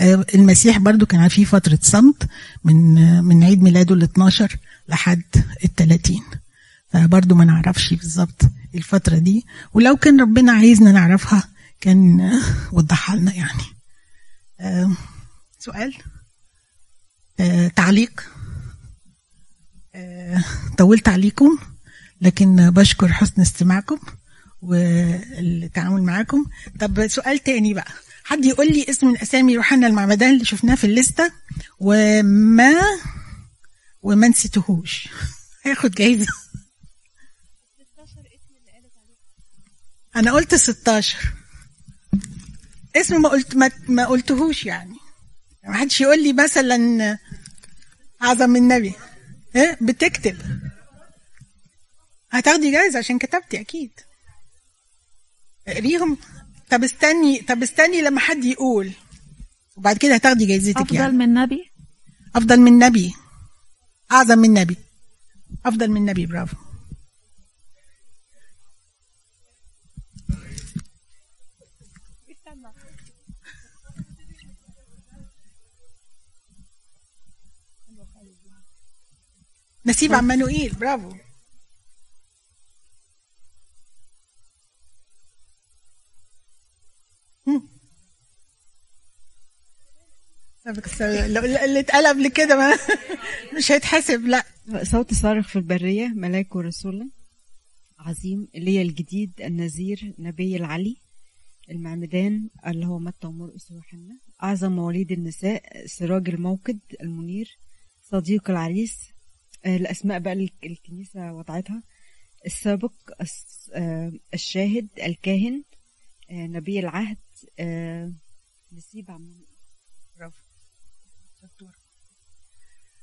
آه، المسيح برضو كان فيه فترة صمت من من عيد ميلاده ال 12 لحد ال 30 فبرضو ما نعرفش بالظبط الفترة دي. ولو كان ربنا عايزنا نعرفها كان وضحها لنا يعني. آه، سؤال؟ آه، تعليق؟ طولت عليكم لكن بشكر حسن استماعكم والتعامل معاكم. طب سؤال تاني بقى. حد يقول لي اسم من اسامي يوحنا المعمدان اللي شفناه في الليستة وما وما نسيتهوش. هياخد جايزة. أنا قلت 16 اسم ما قلت ما, ما قلتهوش يعني. ما حدش يقول لي مثلا اعظم النبي. بتكتب. هتاخدي جايزة عشان كتبتي أكيد. اقريهم. طب استني طب استني لما حد يقول. وبعد كده هتاخدي جايزتك أفضل يعني. من نبي؟ أفضل من نبي. أعظم من نبي. أفضل من نبي برافو. نسيب عمانوئيل برافو. اللي اتقال قبل كده ما مش هيتحسب لا. صوت صارخ في البرية ملاك ورسول عظيم اللي هي الجديد النذير نبي العلي المعمدان اللي هو متى ومرقس ويوحنا أعظم مواليد النساء سراج الموقد المنير صديق العريس الأسماء بقى الكنيسة وضعتها. السابق الس- آه، الشاهد الكاهن آه، نبي العهد آه، نسيب عمان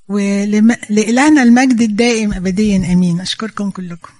ولإلهنا المجد الدائم أبديا أمين. أشكركم كلكم.